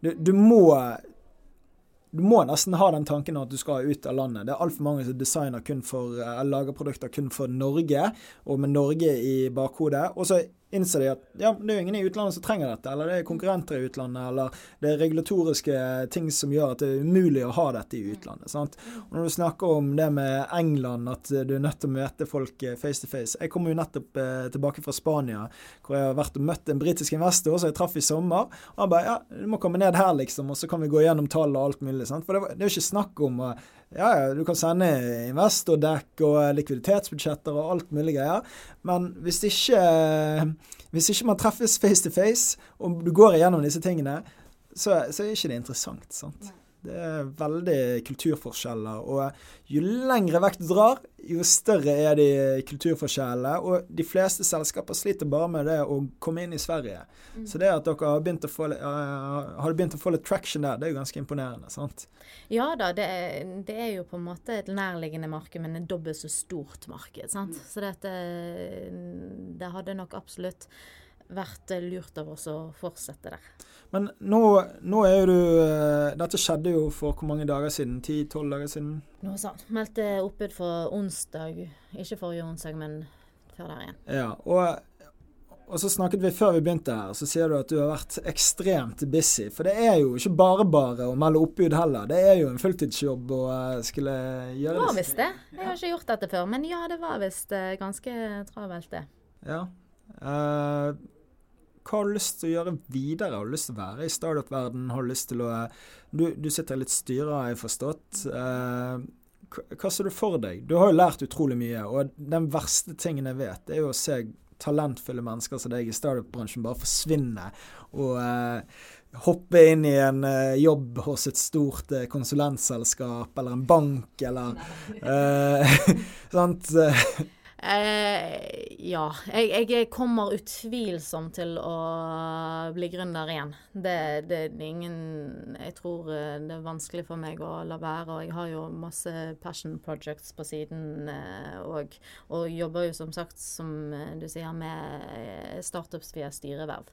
du, du må du må nesten ha den tanken at du skal ut av landet. Det er altfor mange som designer kun for, eller lager produkter kun for Norge, og med Norge i bakhodet. Og så innser de at ja, det er ingen i utlandet som trenger dette, eller det er konkurrenter i utlandet, eller det er regulatoriske ting som gjør at det er umulig å ha dette i utlandet. sant? Og Når du snakker om det med England, at du er nødt til å møte folk eh, face to face Jeg kommer jo nettopp eh, tilbake fra Spania, hvor jeg har vært og møtt en britisk investor som jeg traff i sommer. Og han bare ja, du må komme ned her, liksom, og så kan vi gå gjennom tall og alt mulig. sant? For det, det er jo ikke snakk om å ja, ja, du kan sende investordekk og likviditetsbudsjetter og alt mulig greier. Men hvis ikke, hvis ikke man treffes face to face, og du går igjennom disse tingene, så, så er ikke det interessant. sant? Det er veldig kulturforskjeller. Og jo lengre vekk du drar, jo større er de kulturforskjellene. Og de fleste selskaper sliter bare med det å komme inn i Sverige. Mm. Så det at dere har begynt, få, uh, har begynt, å få, litt traction der, det er jo ganske imponerende. sant? Ja da, det er, det er jo på en måte et nærliggende marked, men et dobbelt så stort marked. sant? Mm. Så det, det hadde nok absolutt vært lurt av oss å fortsette der. Men nå, nå er jo du eh, Dette skjedde jo for hvor mange dager siden? Ti-tolv dager siden? Noe sånt. Meldte oppbud for onsdag. Ikke forrige onsdag, men før der igjen. Ja, og, og så snakket vi før vi begynte her, så sier du at du har vært ekstremt busy. For det er jo ikke bare bare å melde oppbud heller. Det er jo en fulltidsjobb å eh, skulle gjøre det. Det var visst det. Jeg har ikke gjort dette før. Men ja, det var visst eh, ganske travelt, det. Ja. Uh, hva har du lyst til å gjøre videre? Har du lyst til å være i startup-verden? Har du lyst til å Du, du sitter litt styre, har jeg forstått. Eh, hva ser du for deg? Du har jo lært utrolig mye, og den verste tingen jeg vet, er jo å se talentfulle mennesker som deg i startup-bransjen bare forsvinne og eh, hoppe inn i en eh, jobb hos et stort eh, konsulentselskap eller en bank eller eh, Sant? Eh, ja. Jeg, jeg, kommer utvilsomt til å bli gründer igjen. Det, det, er ingen Jeg tror eh, det er vanskelig for meg å la være. Og jeg har jo masse passion projects på siden. Eh, og jobber jo som sagt, som eh, du sier, med startups via styreverv.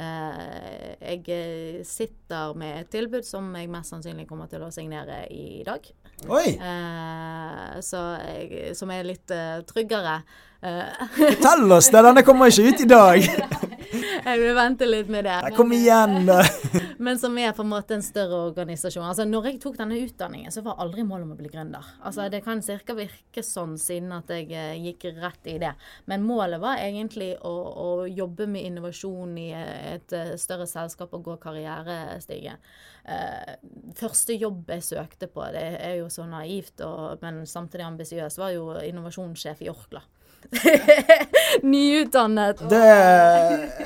Eh, jeg sitter med et tilbud som jeg mest sannsynlig kommer til å signere i dag. Oi! Eh, så jeg, som er litt uh, tryggere. Uh, Fortell oss det! Denne kommer ikke ut i dag. jeg vil vente litt med det. Kom igjen, da. men som er på en måte en større organisasjon. Altså, når jeg tok denne utdanningen, så var aldri målet om å bli gründer. Altså, det kan cirka virke sånn siden at jeg eh, gikk rett i det. Men målet var egentlig å, å jobbe med innovasjon i et større selskap og gå karrierestige. Uh, første jobb jeg søkte på, det er jo så naivt, og, men samtidig ambisiøst, var jo innovasjonssjef i Orkla. Nyutdannet. Det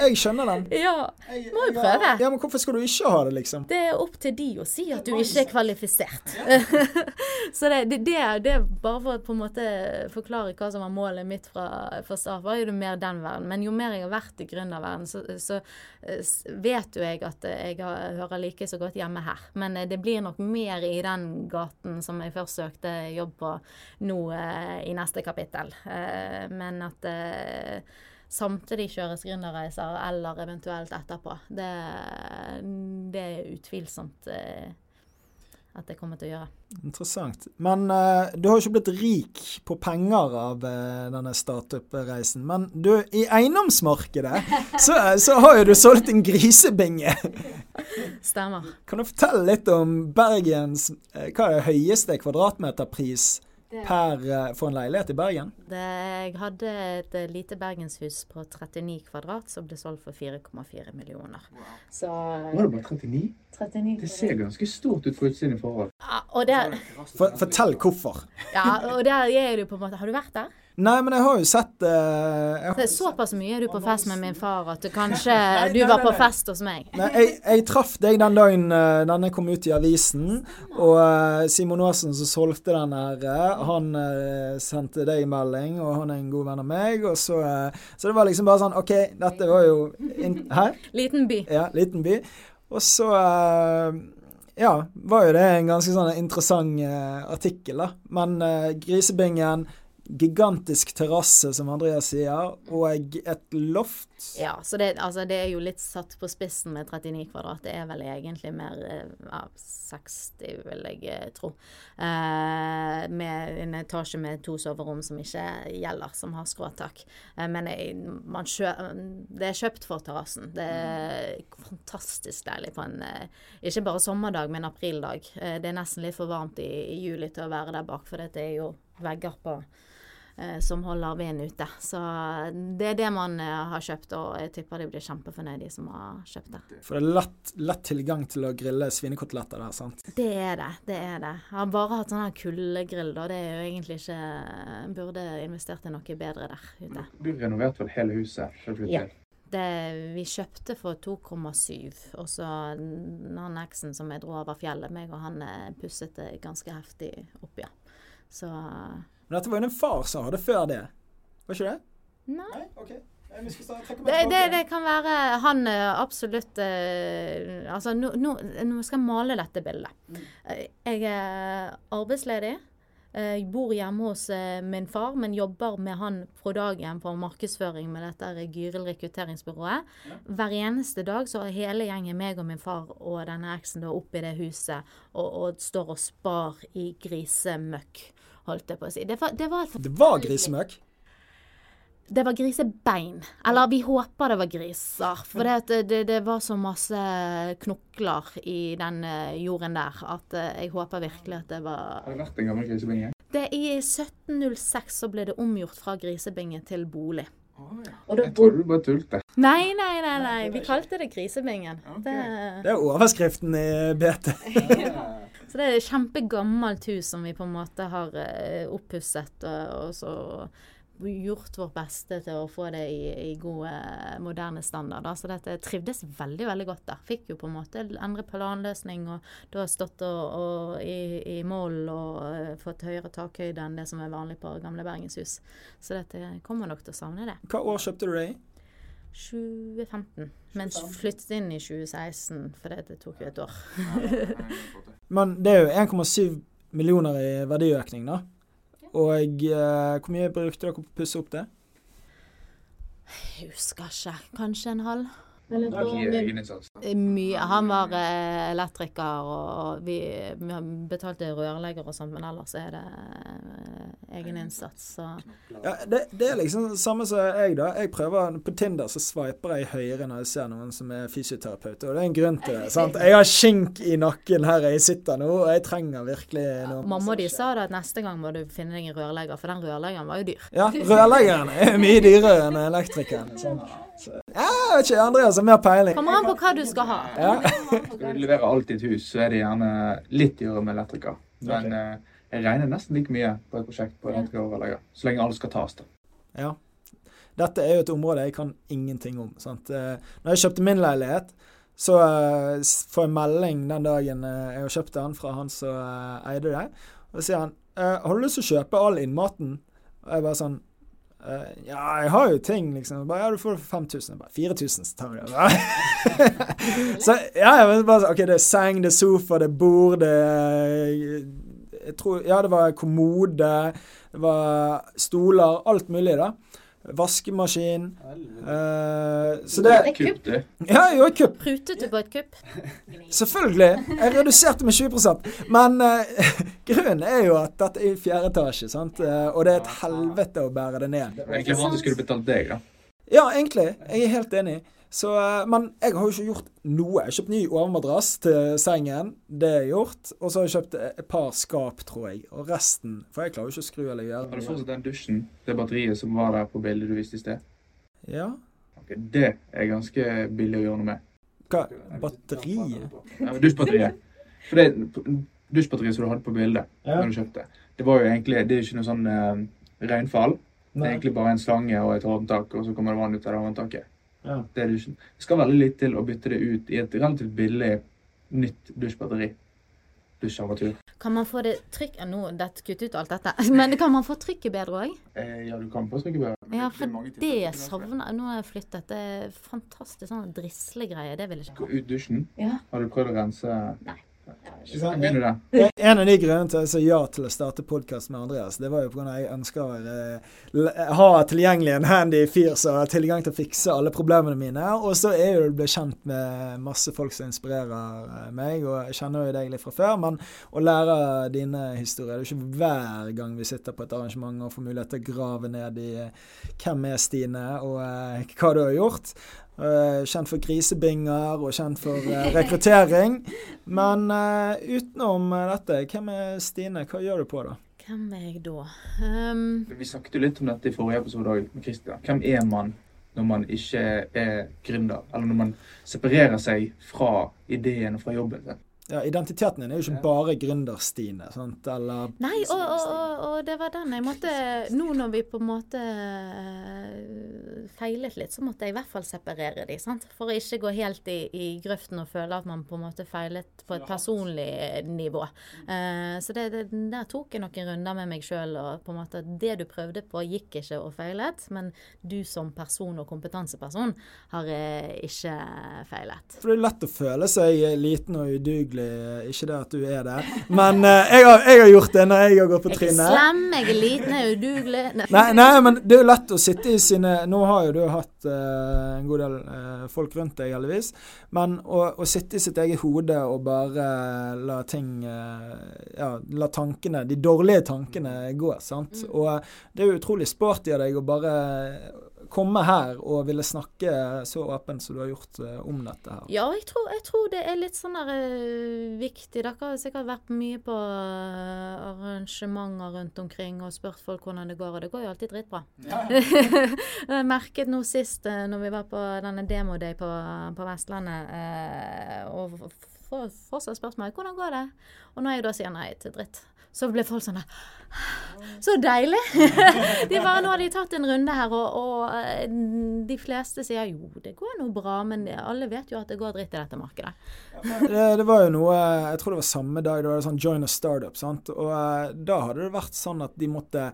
Jeg skjønner den. Ja. Må jo prøve. Ja, Men hvorfor skal du ikke ha det, liksom? Det er opp til de å si at du ikke er kvalifisert. så det, det, det, er bare for å på en måte forklare hva som var målet mitt fra, fra start, var jo det mer den verden. Men jo mer jeg har vært i gründerverden, så, så vet jo jeg at jeg hører like så godt hjemme her. Men eh, det blir nok mer i den gaten som jeg først søkte jobb på nå eh, i neste kapittel. Eh, men at det samtidig kjøres gründerreiser eller eventuelt etterpå. Det, det er utvilsomt eh, at det kommer til å gjøre. Interessant. Men uh, du har jo ikke blitt rik på penger av uh, denne startup-reisen. Men du, i eiendomsmarkedet så, så, har jo du solgt en grisebinge. Stemmer. Kan du fortelle litt om Bergens uh, Hva er det høyeste kvadratmeterpris per, eh, for en leilighet i Bergen? Det, jeg hadde et eh, lite bergenshus på 39 kvadrat som ble solgt for 4,4 millioner. Wow. Så, Var det bare 39? 39 det ser ganske stort ut for utsiden i forhold. Ja, og der, for, fortell hvorfor. Ja, og der er du på en måte Har du vært der? Nei, men jeg har jo sett uh, har... Såpass mye er du på fest med min far at kanskje du var på fest hos meg. Nei, jeg, jeg traff deg den dagen uh, denne kom ut i avisen, og uh, Simon Aasen som solgte den her, han uh, sendte deg melding, og han er en god venn av meg, og så Så det var liksom bare sånn OK, dette var jo Hæ? Liten by. Ja, liten by. Og så ja, var jo det en ganske sånn interessant artikkel, da. Men grisebingen gigantisk terrasse, som Andreas sier, og et loft Ja, så det, altså, det, er jo litt satt på spissen med 39 kvadrat. Det er vel egentlig mer eh, ja, 60, vil jeg eh, tro. Eh, med en etasje med to soverom som ikke gjelder, som har skråtak. Eh, men jeg, kjø, det er kjøpt for terrassen. Det er fantastisk deilig på en ikke bare sommerdag, men aprildag. Eh, det er nesten litt for varmt i, i juli til å være der bak, for dette er jo vegger på Eh, som holder veden ute. Så det er det man eh, har kjøpt, og jeg tipper de blir kjempefornøyd, de som har kjøpt det. For det er lett, lett tilgang til å grille svinekoteletter der, sant? Det er det. det er det. Jeg har bare hatt sånn her kuldegrill, da. Det er jo egentlig ikke Burde investert i noe bedre der ute. Du renoverte vel hele huset? Ja. Det, vi kjøpte for 2,7, og så han eksen som jeg dro over fjellet, meg og han eh, pusset det ganske heftig opp, ja. Så men dette var jo den far som hadde før det. Var ikke det? Nei. Nei? Okay. Det, det, det, kan være han eh, absolutt uh, Altså, nå, nå, nå, skal jeg male dette bildet. Mm. Jeg er arbeidsledig. Jeg bor hjemme hos min far, men jobber med han på dagen på markedsføring med dette Gyril rekrutteringsbyrået. Hver eneste dag så er hele gjengen, meg og min far og denne eksen, da oppe i det huset og, og står og spar i grisemøkk holdt jeg på å si. Det var, det var, det var grisemøkk? Det var grisebein. Eller vi håper det var griser. For det, det, det, var så masse knokler i den eh, jorden der at eh, jeg håper virkelig at det var Har det vært en gammel grisebinge? Det, I 1706 så ble det omgjort fra grisebinge til bolig. Oh, ja. Jeg trodde du bare tulte. Nei, nei, nei. nei. Vi kalte det Grisebingen. Okay. Det... det er overskriften i BT. Så det er et kjempegammelt hus som vi på en måte har uh, oppusset og, og, så gjort vårt beste til å få det i, i god moderne standard. Så dette trivdes veldig veldig godt der. Fikk jo på en måte endre planløsning og da stått og, og i, i, mål og uh, fått høyere takhøyde enn det som er vanlig på gamle Bergenshus. Så dette kommer nok til å savne det. Hva år kjøpte du det i? 2015. Men flyttet inn i 2016, for det tok jo et år. Men det er jo 1,7 millioner i verdiøkning, da. Og eh, hvor mye brukte dere på å pusse opp det? Jeg husker ikke. Kanskje en halv? Mye. Han var eh, elektriker, og vi, vi betalte rørlegger og sånn, men ellers er det eh, egen innsats. Så. Ja, det, det, er liksom det samme som jeg, da. Jeg prøver På Tinder så sveiper jeg høyere når jeg ser noen som er fysioterapeut, og det er en grunn til det. sant? Jeg har skink i nakken her jeg sitter nå, og jeg trenger virkelig noe ja, Mamma di sa da at neste gang må du finne deg en rørlegger, for den rørleggeren var jo dyr. Ja, rørleggeren er mye dyrere enn elektrikeren. Sånn. Så, ja, jeg vet ikke, Andreas har mer peiling. Kommer an på hva du skal ha. Ja. skal du levere alt i et hus, så er det gjerne litt dyrere med elektriker. Men okay. Eh, jeg regner nesten like mye på et prosjekt på elektrikeroverlegger, så lenge alle skal tas. da. Ja. Dette er jo et område jeg kan ingenting om. sant? Eh, når jeg kjøpte min leilighet, så uh, får jeg melding den dagen jeg har kjøpt den, fra han som eide det. Og så sier han har du lyst til å kjøpe all innmaten? Og jeg bare sånn Uh, ja, jeg har jo ting, liksom. Bare, ja, du får det for 5000. Bare 4000, så tar vi det. så ja, jeg bare sånn, OK, det er seng, det er sofa, det er bord, det er jeg tror, Ja, det var kommode, det var stoler, alt mulig, da vaskemaskin. Uh, så det Et kupp, du. Ja, jeg gjorde kupp. Prutet du på et kupp? Selvfølgelig. Jeg reduserte med 20% Men uh, grunnen er jo at dette er i fjerde etasje, sant? Uh, og det er et helvete å bære det ned. Egentlig han skulle betalt deg, da. Ja, egentlig. Jeg er helt enig. Så, eh, men jeg har jo ikke gjort noe. Jeg har kjøpt ny overmadrass til sengen. Det er gjort. Og så har jeg kjøpt et par skap, tror jeg. Og resten For jeg klarer jo ikke å skru eller gjøre Har du fortsatt den dusjen, det batteriet som var der på bildet du viste i sted? Ja. Okay, det er ganske billig å gjøre noe med. Hva? Batteriet? Ja, dusjbatteriet. For det dusjbatteriet som du hadde på bildet ja. når du kjøpte, det var jo egentlig Det er ikke noe sånn uh, regnfall. Det er egentlig bare en slange og et håndtak, og så kommer det vann ut av det håndtaket. Ja. Det, det, skal veldig litt til å bytte det ut i et relativt billig nytt dusjbatteri. Dusjarmatur. Kan man få det trykk Nå, det kutt ut alt dette. Men kan man få trykket bedre òg? Eh, ja, du kan få trykket bedre. Ja, for det, det savner Nå har jeg flyttet. Det er fantastisk sånn drislegreie. Det vil jeg ikke ha. Ut dusjen? Ja. Har du prøvd å rense Nei. Begynner. En av de grunnene til at jeg sa ja til å starte podkast med Andreas, det var jo pga. at jeg ønsker å være, ha tilgjengelig en handy fyr som har tilgang til å fikse alle problemene mine. Og så er jo å kjent med masse folk som inspirerer eh, meg, og jeg kjenner jo deg litt fra før, men å lære dine historier Det er jo ikke hver gang vi sitter på et arrangement og får mulighet til å grave ned i eh, hvem er Stine, og eh, hva du har gjort. Eh, kjent for grisebinger og kjent for eh, rekruttering. Men eh, utenom dette, hvem er Stine? Hva gjør du på, da? Hvem er jeg da? Um, Vi snakket jo litt om dette i forrige episode òg, med Christian. Hvem er man når man ikke er gründer? Eller når man separerer seg fra ideen og fra jobben sin? Ja, identiteten din er jo ikke bare gründer-Stine, sant? Eller Nei, og, og, og, og det var den jeg måtte Nå når vi på en måte eh, feilet litt, så måtte jeg i hvert fall separere de, sant? For å ikke gå helt i, i grøften og føle at man på en måte feilet på et personlig nivå. Eh, så det, det, der tok jeg noen runder med meg sjøl, og på en måte det du prøvde på, gikk ikke og feilet. Men du som person og kompetanseperson har eh, ikke feilet. For det er lett å føle seg eh, liten og udugelig, ikke det at du er det. Men eh, jeg, har, jeg har gjort det når jeg har gått på Jeg er trinnet. slem, jeg er liten, jeg er udugelig. Nei. Nei, nei, men det er jo lett å sitte i sine Nå har jo du hatt uh, en god del uh, folk rundt deg, heldigvis. Men å, å sitte i sitt eget hode og bare la ting uh, Ja, la tankene, de dårlige tankene gå, sant. Og det er jo utrolig sporty av deg å bare komme her og ville snakke så åpent som du har gjort uh, om dette her. Ja, jeg tror, jeg tror det er litt sånn der uh, viktig. Dere har sikkert vært mye på uh, arrangementer rundt omkring og spurt folk hvordan det går, og det går jo alltid dritbra. jeg merket nå sist når vi var på denne demoday på, på Vestlandet, og får fortsatt spørsmål hvordan går det? Og når jeg da sier nei til dritt, så ble folk sånn Så deilig! de bare, nå har de tatt en runde her, og, og eh, de fleste sier jo, det går nå bra, men alle vet jo at det går dritt i dette markedet. Det, det var jo noe Jeg tror det var samme dag. Det var sånn Join a Startup. sant? Og eh, da hadde det vært sånn at de måtte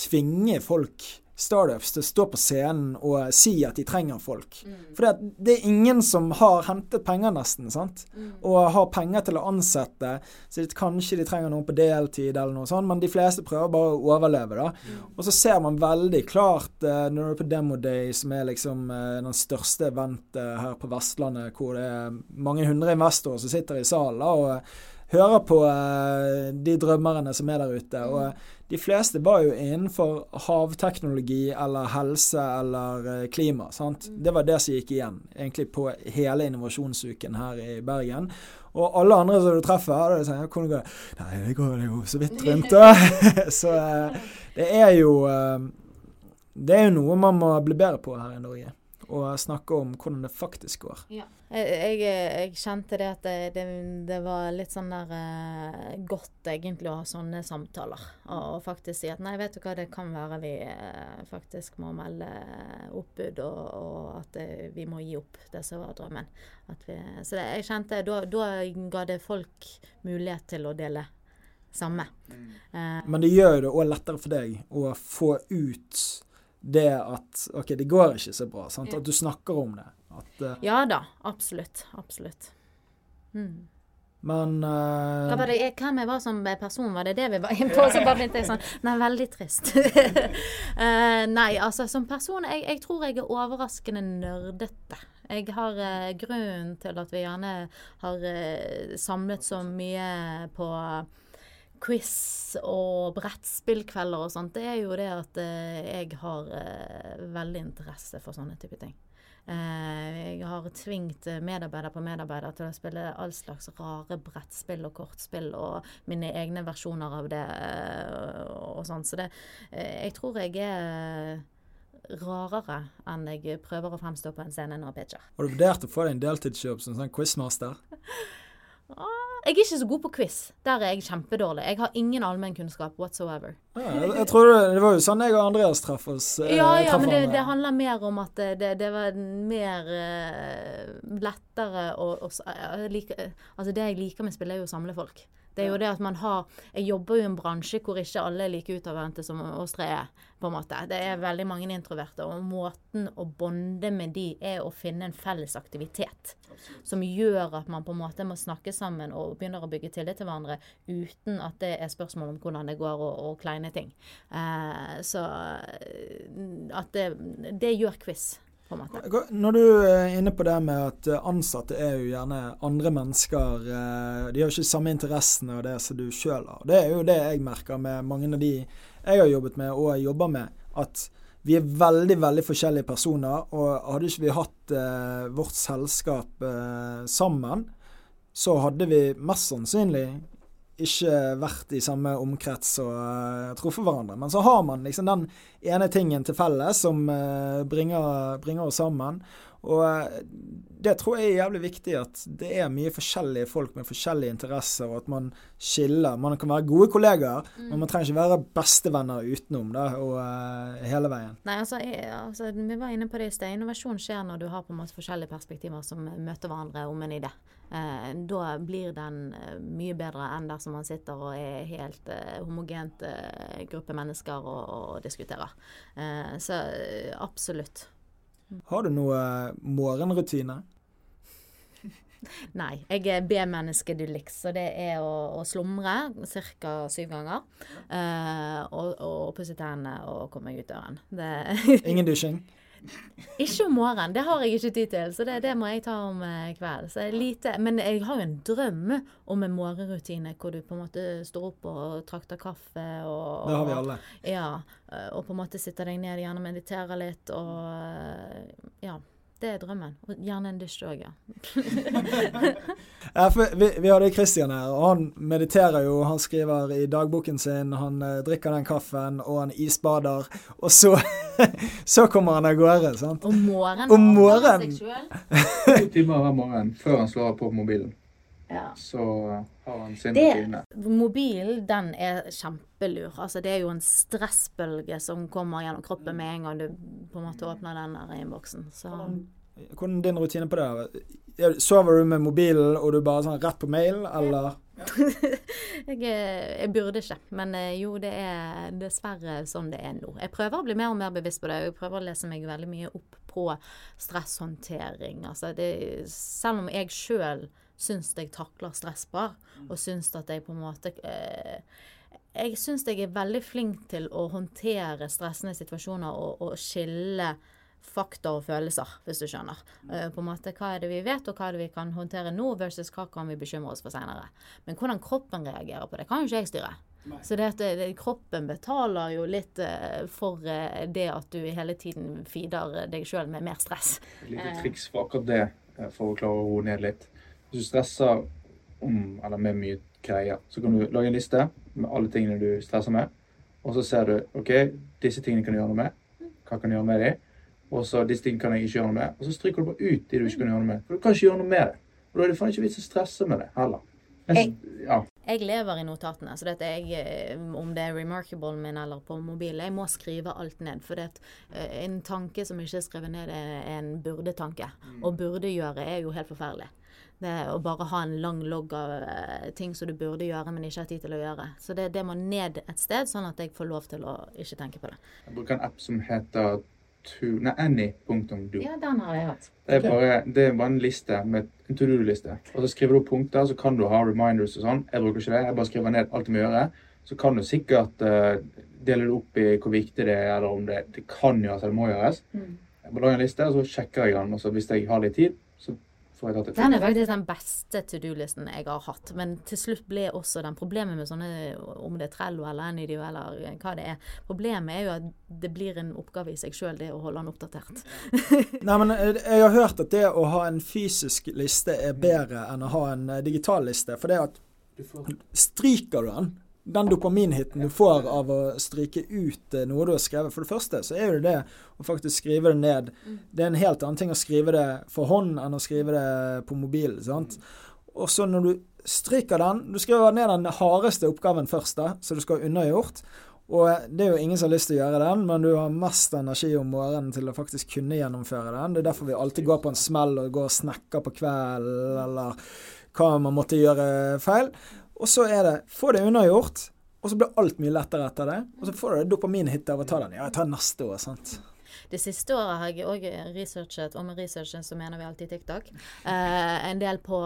tvinge folk, startups, til å stå på scenen og si at de trenger folk. For det, det er ingen som har hentet penger, nesten, sant? og har penger til å ansette. Så det, kanskje de trenger noen på deltid, eller noe sånt, men de fleste prøver bare å overleve. da. Og så ser man veldig klart eh, når du er på Demo Day, som er liksom eh, den største eventet her på Vestlandet, hvor det er mange hundre investorer som sitter i salen og hører på eh, de drømmerne som er der ute. Og de fleste var jo innenfor havteknologi eller helse eller eh, klima. sant? Det var det som gikk igjen, egentlig på hele innovasjonsuken her i Bergen. Og alle andre som du treffer, hadde sånn, ja, hvordan går det? Nei, det går jo så vidt rundt, da. så eh, det er jo eh, Det er jo noe man må bli bedre på her i Norge. Å snakke om hvordan det faktisk går. Jeg, jeg, jeg kjente det at det, det, det var litt sånn der eh, godt egentlig å ha sånne samtaler. Og, og faktisk si at nei, vet du hva, det kan være vi eh, faktisk må melde oppbud, og, og at eh, vi må gi opp det som var drømmen. Vi, så det, jeg kjente da, da ga det folk mulighet til å dele samme. Eh, Men det gjør jo det òg lettere for deg å få ut det at OK, det går ikke så bra. Sant? At du snakker om det. At, uh, ja da, absolutt. Absolutt. Mm. men uh, Hva var det, hvem jeg var som person, var det det vi var inne på? Så bare begynte jeg sånn Nei, veldig trist. uh, nei, altså som person jeg, jeg tror jeg er overraskende nerdete. Jeg har Grunnen til at vi gjerne har samlet så mye på quiz og brettspillkvelder og sånt, det er jo det at jeg har veldig interesse for sånne type ting. Eh, jeg har tvingt eh, medarbeider på medarbeider til å spille all slags rare brettspill og kortspill og mine egne versjoner av det eh, og sånn. Så det, jeg tror jeg er rarere enn jeg prøver å fremstå på en scene når jeg pitcher. Har du vurdert å få deg en deltidsjobb som sånn quizmaster? Jeg er ikke så god på quiz. Der er jeg kjempedårlig. Jeg har ingen allmennkunnskap whatsoever. Ja, jeg, jeg tror det, det var jo sånn jeg og Andreas traff oss. eh, Ja, ja, men det, det handler mer om at det, det, det var mer eh, lettere å å s- Altså, det jeg liker med spill, er jo å samle folk. Det er jo det at man har Jeg jobber jo i en bransje hvor ikke alle er like utadvendte som oss tre er. på en måte. Det er veldig mange introverte, og måten å bonde med de er å finne en felles aktivitet. Som gjør at man på en måte må snakke sammen og begynner å bygge tillit til hverandre uten at det er spørsmål om hvordan det går og, og kleine ting. Eh, så at det, det gjør quiz på en måte. Når du er inne på det med at eh, ansatte er jo gjerne andre mennesker. Eh, de har jo ikke samme interessene og det som du sjøl har. Det er jo det jeg merker med mange av de jeg har jobbet med og jobber med. At vi er veldig, veldig forskjellige personer. Og hadde ikke vi hatt eh, vårt selskap eh, sammen, så hadde vi mest sannsynlig ikke vært i samme omkrets og uh, truffet hverandre. Men så har man liksom den ene tingen til felles som uh, bringer, bringer, oss sammen. Og uh, det tror jeg er jævlig viktig, at det er mye forskjellige folk med forskjellige interesser, og at man skiller. Man kan være gode kollegaer, mm. men man trenger ikke være bestevenner utenom da, og hele veien. Nei, altså, jeg, altså, Vi var inne på det i sted. Innovasjon skjer når du har på måte forskjellige perspektiver som møter hverandre om en idé. Eh, da blir den eh, mye bedre enn dersom man sitter og er helt eh, homogent eh, gruppe mennesker og, og diskuterer. Eh, så eh, absolutt. Har du noe morgenrutine? Nei, jeg er B-menneske du luxe, så det er å, å slumre ca. syv ganger. Uh, og, og pusse tennene og komme meg ut døren. Ingen dusjing? Ikke om morgenen, det har jeg ikke tid til, så det, det må jeg ta om kvelden. kveld. Lite, men jeg har jo en drøm om en morgenrutine hvor du på en måte står opp og trakter kaffe. Og, det har vi alle. Ja, og på en måte sitter deg ned, gjerne mediterer litt og ja. Det er drømmen. Og gjerne en dusj òg, ja. ja vi, vi, hadde Christian her, og han mediterer jo. Han skriver i dagboken sin, han uh, drikker den kaffen, og han isbader. Og så, så kommer han av gårde. sant? Om morgenen. Om morgenen. To timer hver morgen før han slår på mobilen. Ja. Så rutine. Mobilen, den er kjempelur. Altså, det er jo en stressbølge som kommer gjennom kroppen med en gang du på en måte åpner den der innboksen. Så hvordan er din rutine på det? Sover du med mobilen og du bare sånn rett på mail, eller? jeg, jeg, burde ikke, men eh, jo, det er dessverre sånn det er nå. Jeg prøver å bli mer og mer bevisst på det. Jeg prøver å lese meg veldig mye opp på stresshåndtering. Altså, det, selv om jeg sjøl syns jeg takler stress bra, og syns at jeg på en måte eh, Jeg syns jeg er veldig flink til å håndtere stressende situasjoner og, og skille fakta og følelser, hvis du skjønner. Uh, på en måte, Hva er det vi vet, og hva er det vi kan håndtere nå, versus hva kan vi bekymre oss for senere. Men hvordan kroppen reagerer på det, kan jo ikke jeg styre. Nei. Så det at det, kroppen betaler jo litt uh, for uh, det at du hele tiden feeder deg sjøl med mer stress. Et lite triks for akkurat det, for å klare å roe ned litt. Hvis du stresser om eller med mye greier, så kan du lage en liste med alle tingene du stresser med. Og så ser du OK, disse tingene kan du gjøre noe med. Hva kan du gjøre med dem? Og så disse tingene kan jeg ikke gjøre noe med. Og så stryker du bare ut de du ikke kan gjøre noe med. For du kan ikke gjøre noe med det. Og da er det faen ikke vits å stresse med det heller. Jeg, ja. jeg, lever i notatene. så dette jeg, eh, Om det er remarkable min eller på mobilen, jeg må skrive alt ned. For det, eh, en tanke som ikke er skrevet ned, er en burde-tanke. Mm. Og burde gjøre er jo helt forferdelig. Det å bare ha en lang logg av uh, ting som du burde gjøre, men ikke har tid til å gjøre. Så det, det må ned et sted, sånn at jeg får lov til å ikke tenke på det. Jeg bruker en app som heter Any.do. Ja, den har jeg hatt. Det er, bare, det er bare en liste med en to do-liste. Og så skriver du punkter, så kan du ha reminders og sånn. Jeg bruker ikke det. Jeg bare skriver ned alt jeg må gjøre. Så kan du sikkert uh, dele det opp i hvor viktig det er, eller om det, det kan gjøres eller må gjøres. Mm. Jeg bare lager en liste, og så sjekker jeg den. Og så hvis jeg har litt tid, Den er faktisk den beste to do-listen jeg har hatt. Men til slutt ble også den problemet med sånne, om det er Trello eller Anydio eller hva det er, problemet er jo at det blir en oppgave i seg sjøl, det å holde den oppdatert. Nei, men eh, jeg har hørt at det å ha en fysisk liste er bedre enn å ha en eh, digital liste. For det at stryker du den den dopaminhiten du får av å stryke ut eh, noe du har skrevet. For det første så er det det å faktisk skrive det ned. Mm. Det er en helt annen ting å skrive det for hånd enn å skrive det på mobil. sant? Og så når du stryker den Du skriver ned den hardeste oppgaven først, da, så du skal ha unnagjort. Og det er jo ingen som har lyst til å gjøre den, men du har mest energi om morgenen til å faktisk kunne gjennomføre den. Det er derfor vi alltid går på en smell og går og snekker på kvelden, eller hva man måtte gjøre feil. Og så er det få det unnagjort, og så blir alt mye lettere etter det. Og så får du dopaminhit av å ta den. Ja, jeg tar neste år, sant. Det siste året har jeg òg researchet, og med researchen så mener vi alltid TikTok, eh, en del på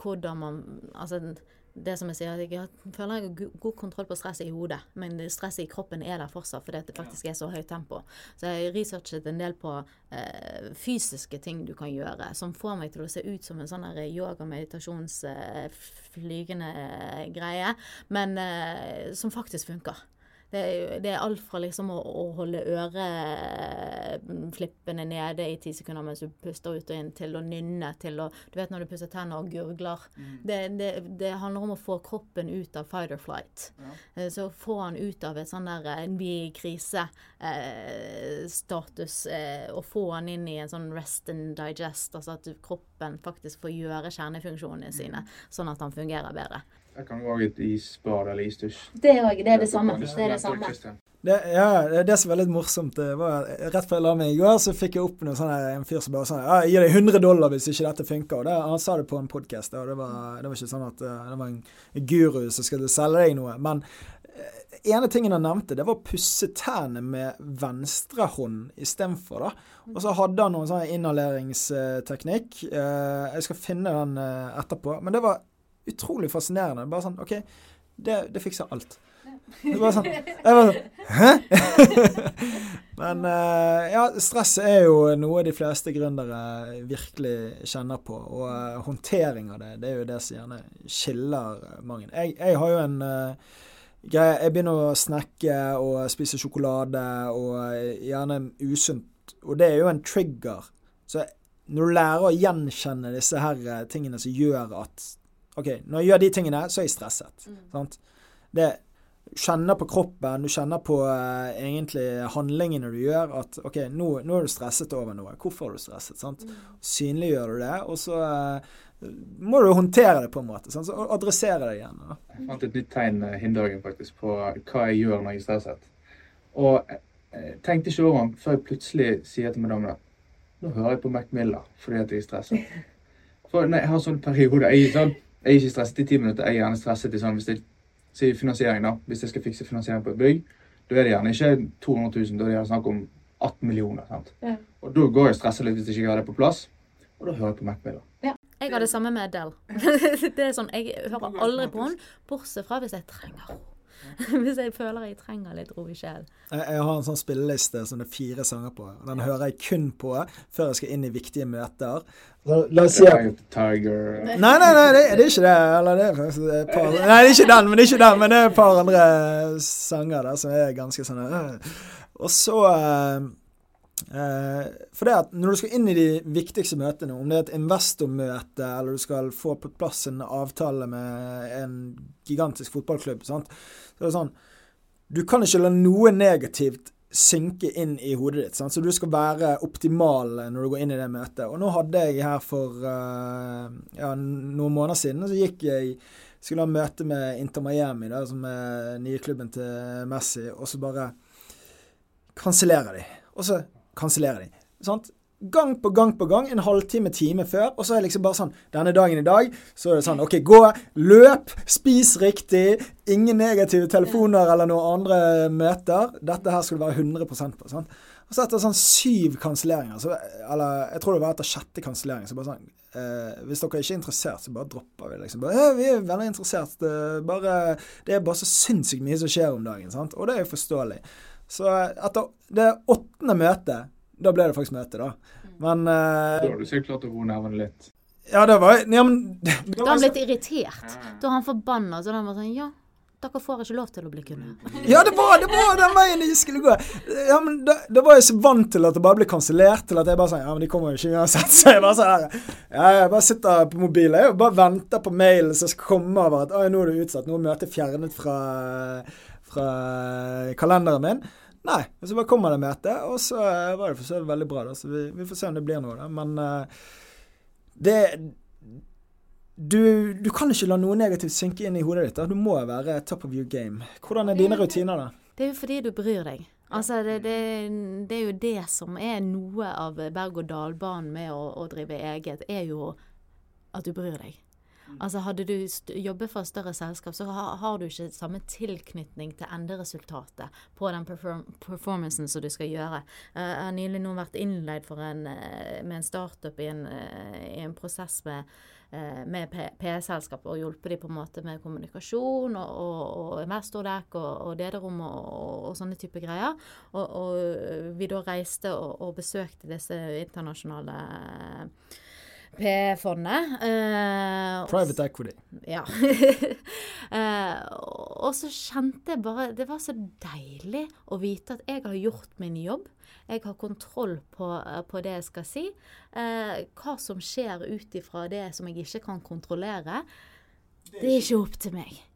hvordan man Altså det som jeg sier, jeg føler jeg har god kontroll på stresset i hodet, men stresset i kroppen er der fortsatt fordi det faktisk er så høyt tempo. Så jeg har researchet en del på eh, fysiske ting du kan gjøre, som får meg til å se ut som en sånn yoga-meditasjonsflygende eh, greie, men eh, som faktisk funker. Det er, det er, alt fra liksom å, å holde øreflippene nede i ti sekunder mens du puster ut og inn, til å nynne, til å Du vet når du pusser tenner og gurgler. Mm. Det, det, det, handler om å få kroppen ut av fight or flight. Ja. Eh, så få han ut av et sånn der vi er i krise-status, eh, eh, og få han inn i en sånn rest and digest, altså at kroppen faktisk får gjøre kjernefunksjonene sine, mm. sånn at han fungerer bedre. Jeg kan òg et isbad eller isdusj. Det òg. Det er det samme. Det er det samme. Det, ja, det som var litt morsomt, det var rett før jeg la meg i går, så fikk jeg opp noe sånn en fyr som bare sa ja, jeg gir deg 100 dollar hvis ikke dette funker. Og det, han sa det på en podkast, og det var, det var, ikke sånn at eh, det var en guru som skulle selge deg noe. Men eh, ene tingen han nevnte, det var å pusse tærne med venstrehånd istedenfor. Og så hadde han noen sånn inhaleringsteknikk. Eh, jeg skal finne den etterpå. Men det var utrolig fascinerende. Bare sånn OK, det, det fikser alt. Det var sånn, jeg var sånn Hæ? Men uh, ja, stress er jo noe de fleste gründere virkelig kjenner på. Og uh, håndtering av det, det er jo det som gjerne skiller mange. Jeg, jeg har jo en uh, greie Jeg begynner å snakke og spise sjokolade og gjerne usunt. Og det er jo en trigger. Så når du lærer å gjenkjenne disse her tingene som gjør at OK, når jeg gjør de tingene, så er jeg stresset. Mm. Sant? Det kjenner på kroppen, du kjenner på uh, egentlig handlingene du gjør, at OK, nå, nå, er du stresset over noe. Hvorfor er du stresset? sant? Mm. Synliggjør du det, og så uh, må du håndtere det på en måte. Sant? Så adressere det igjen. Da. Jeg fant et nytt tegn uh, hindagen faktisk på hva jeg gjør når jeg er stresset. Og jeg tenkte ikke over den før jeg plutselig sier til madammen at nå hører jeg på Mac Miller fordi at jeg er stresset. For nei, jeg har sånne perioder. jeg er sånn jeg er ikke stresset i ti minutter. Jeg er gjerne stresset i sånn hvis jeg si finansiering, da. Hvis jeg skal fikse finansiering på et bygg, da er det gjerne ikke 200 000, da er det gjerne snakk om 18 millioner. sant? Ja. Og da går jeg stresset litt hvis jeg ikke har det på plass, og da hører jeg på Mac-biler. Ja. Jeg har det samme med Del. det er sånn, Jeg hører aldri på henne, bortsett fra hvis jeg trenger henne. Hvis jeg føler jeg trenger litt ro i sjelen. Jeg, jeg, har en sånn spilleliste som det er fire sanger på. Den hører jeg kun på før jeg skal inn i viktige møter. La, la oss si at Tiger Nei, nei, nei, det, det er ikke det. Eller det er et par, nei, det er ikke den, men det er ikke den, men det er et par andre sanger der som er ganske sånn øh. Og så uh, For det at når du skal inn i de viktigste møtene, om det er et investormøte, eller du skal få på plass en avtale med en gigantisk fotballklubb, sant? så det sånn Du kan ikke la noe negativt synke inn i hodet ditt. Sant? Så du skal være optimal når du går inn i det møtet. Og nå hadde jeg her for uh, ja, noen måneder siden, så gikk jeg skulle ha møte med Inter Miami, da, som er nye klubben til Messi, og så bare kansellerer de. Og så kansellerer de. Sant? gang på gang på gang, en halvtime, time før. Og så er det liksom bare sånn Denne dagen i dag, så er det sånn OK, gå, løp, spis riktig. Ingen negative telefoner eller noen andre møter. Dette her skal du være 100 på. Sant? Og så etter sånn syv kanselleringer, eller jeg tror det var etter sjette kansellering, så bare sånn eh, Hvis dere ikke er interessert, så bare dropper vi liksom. Bare, vi er veldig interessert. Det, bare, det er bare så sinnssykt mye som skjer om dagen, sant? og det er jo forståelig. Så etter det åttende møtet da ble det faktisk møte, da. Men uh, Da har du sikkert klart å roe nervene litt? Ja, det var ja, men, det, Da har han blitt irritert. Da er han forbanna. Så da var sånn Ja, dere får ikke lov til å bli kunder. Ja, det var, det var den veien jeg skulle gå. Ja, men da, da var jeg så vant til at det bare ble kansellert, til at jeg bare sa Ja, men de kommer jo ikke uansett. Så jeg bare sånn her Ja, jeg bare sitter på mobilen og bare venter på mailen som skal komme over at nå er du utsatt. Nå er møtet fjernet fra, fra kalenderen min. Nei. Og så bare kommer det møte, og så uh, var det for så vidt veldig bra. Da. Så vi, vi, får se om det blir noe, da. Men uh, det du, du, kan ikke la noe negativt synke inn i hodet ditt. Da. Du må være top of your game. Hvordan er dine rutiner, da? Det er jo fordi du bryr deg. Altså, det, det, det, er jo det som er noe av berg-og-dal-banen med å, å, drive eget, er jo at du bryr deg. Altså Hadde du jobbet for et større selskap, så har, du ikke samme tilknytning til enderesultatet på den perform performancen som du skal gjøre. Uh, jeg har nylig nå vært innleid en, uh, med en startup i en, uh, i en prosess med med PS-selskap og hjulpet dem på en måte med kommunikasjon og, og, og investordekk og, og lederom og, og, sånne type greier. Og, vi da reiste og besøkte disse internasjonale P-fondet. Uh, Private equity. Ja. uh, og så kjente jeg bare Det var så deilig å vite at jeg har gjort min jobb. Jeg har kontroll på, uh, på det jeg skal si. hva som skjer ut ifra det som jeg ikke kan kontrollere, det er ikke opp til meg.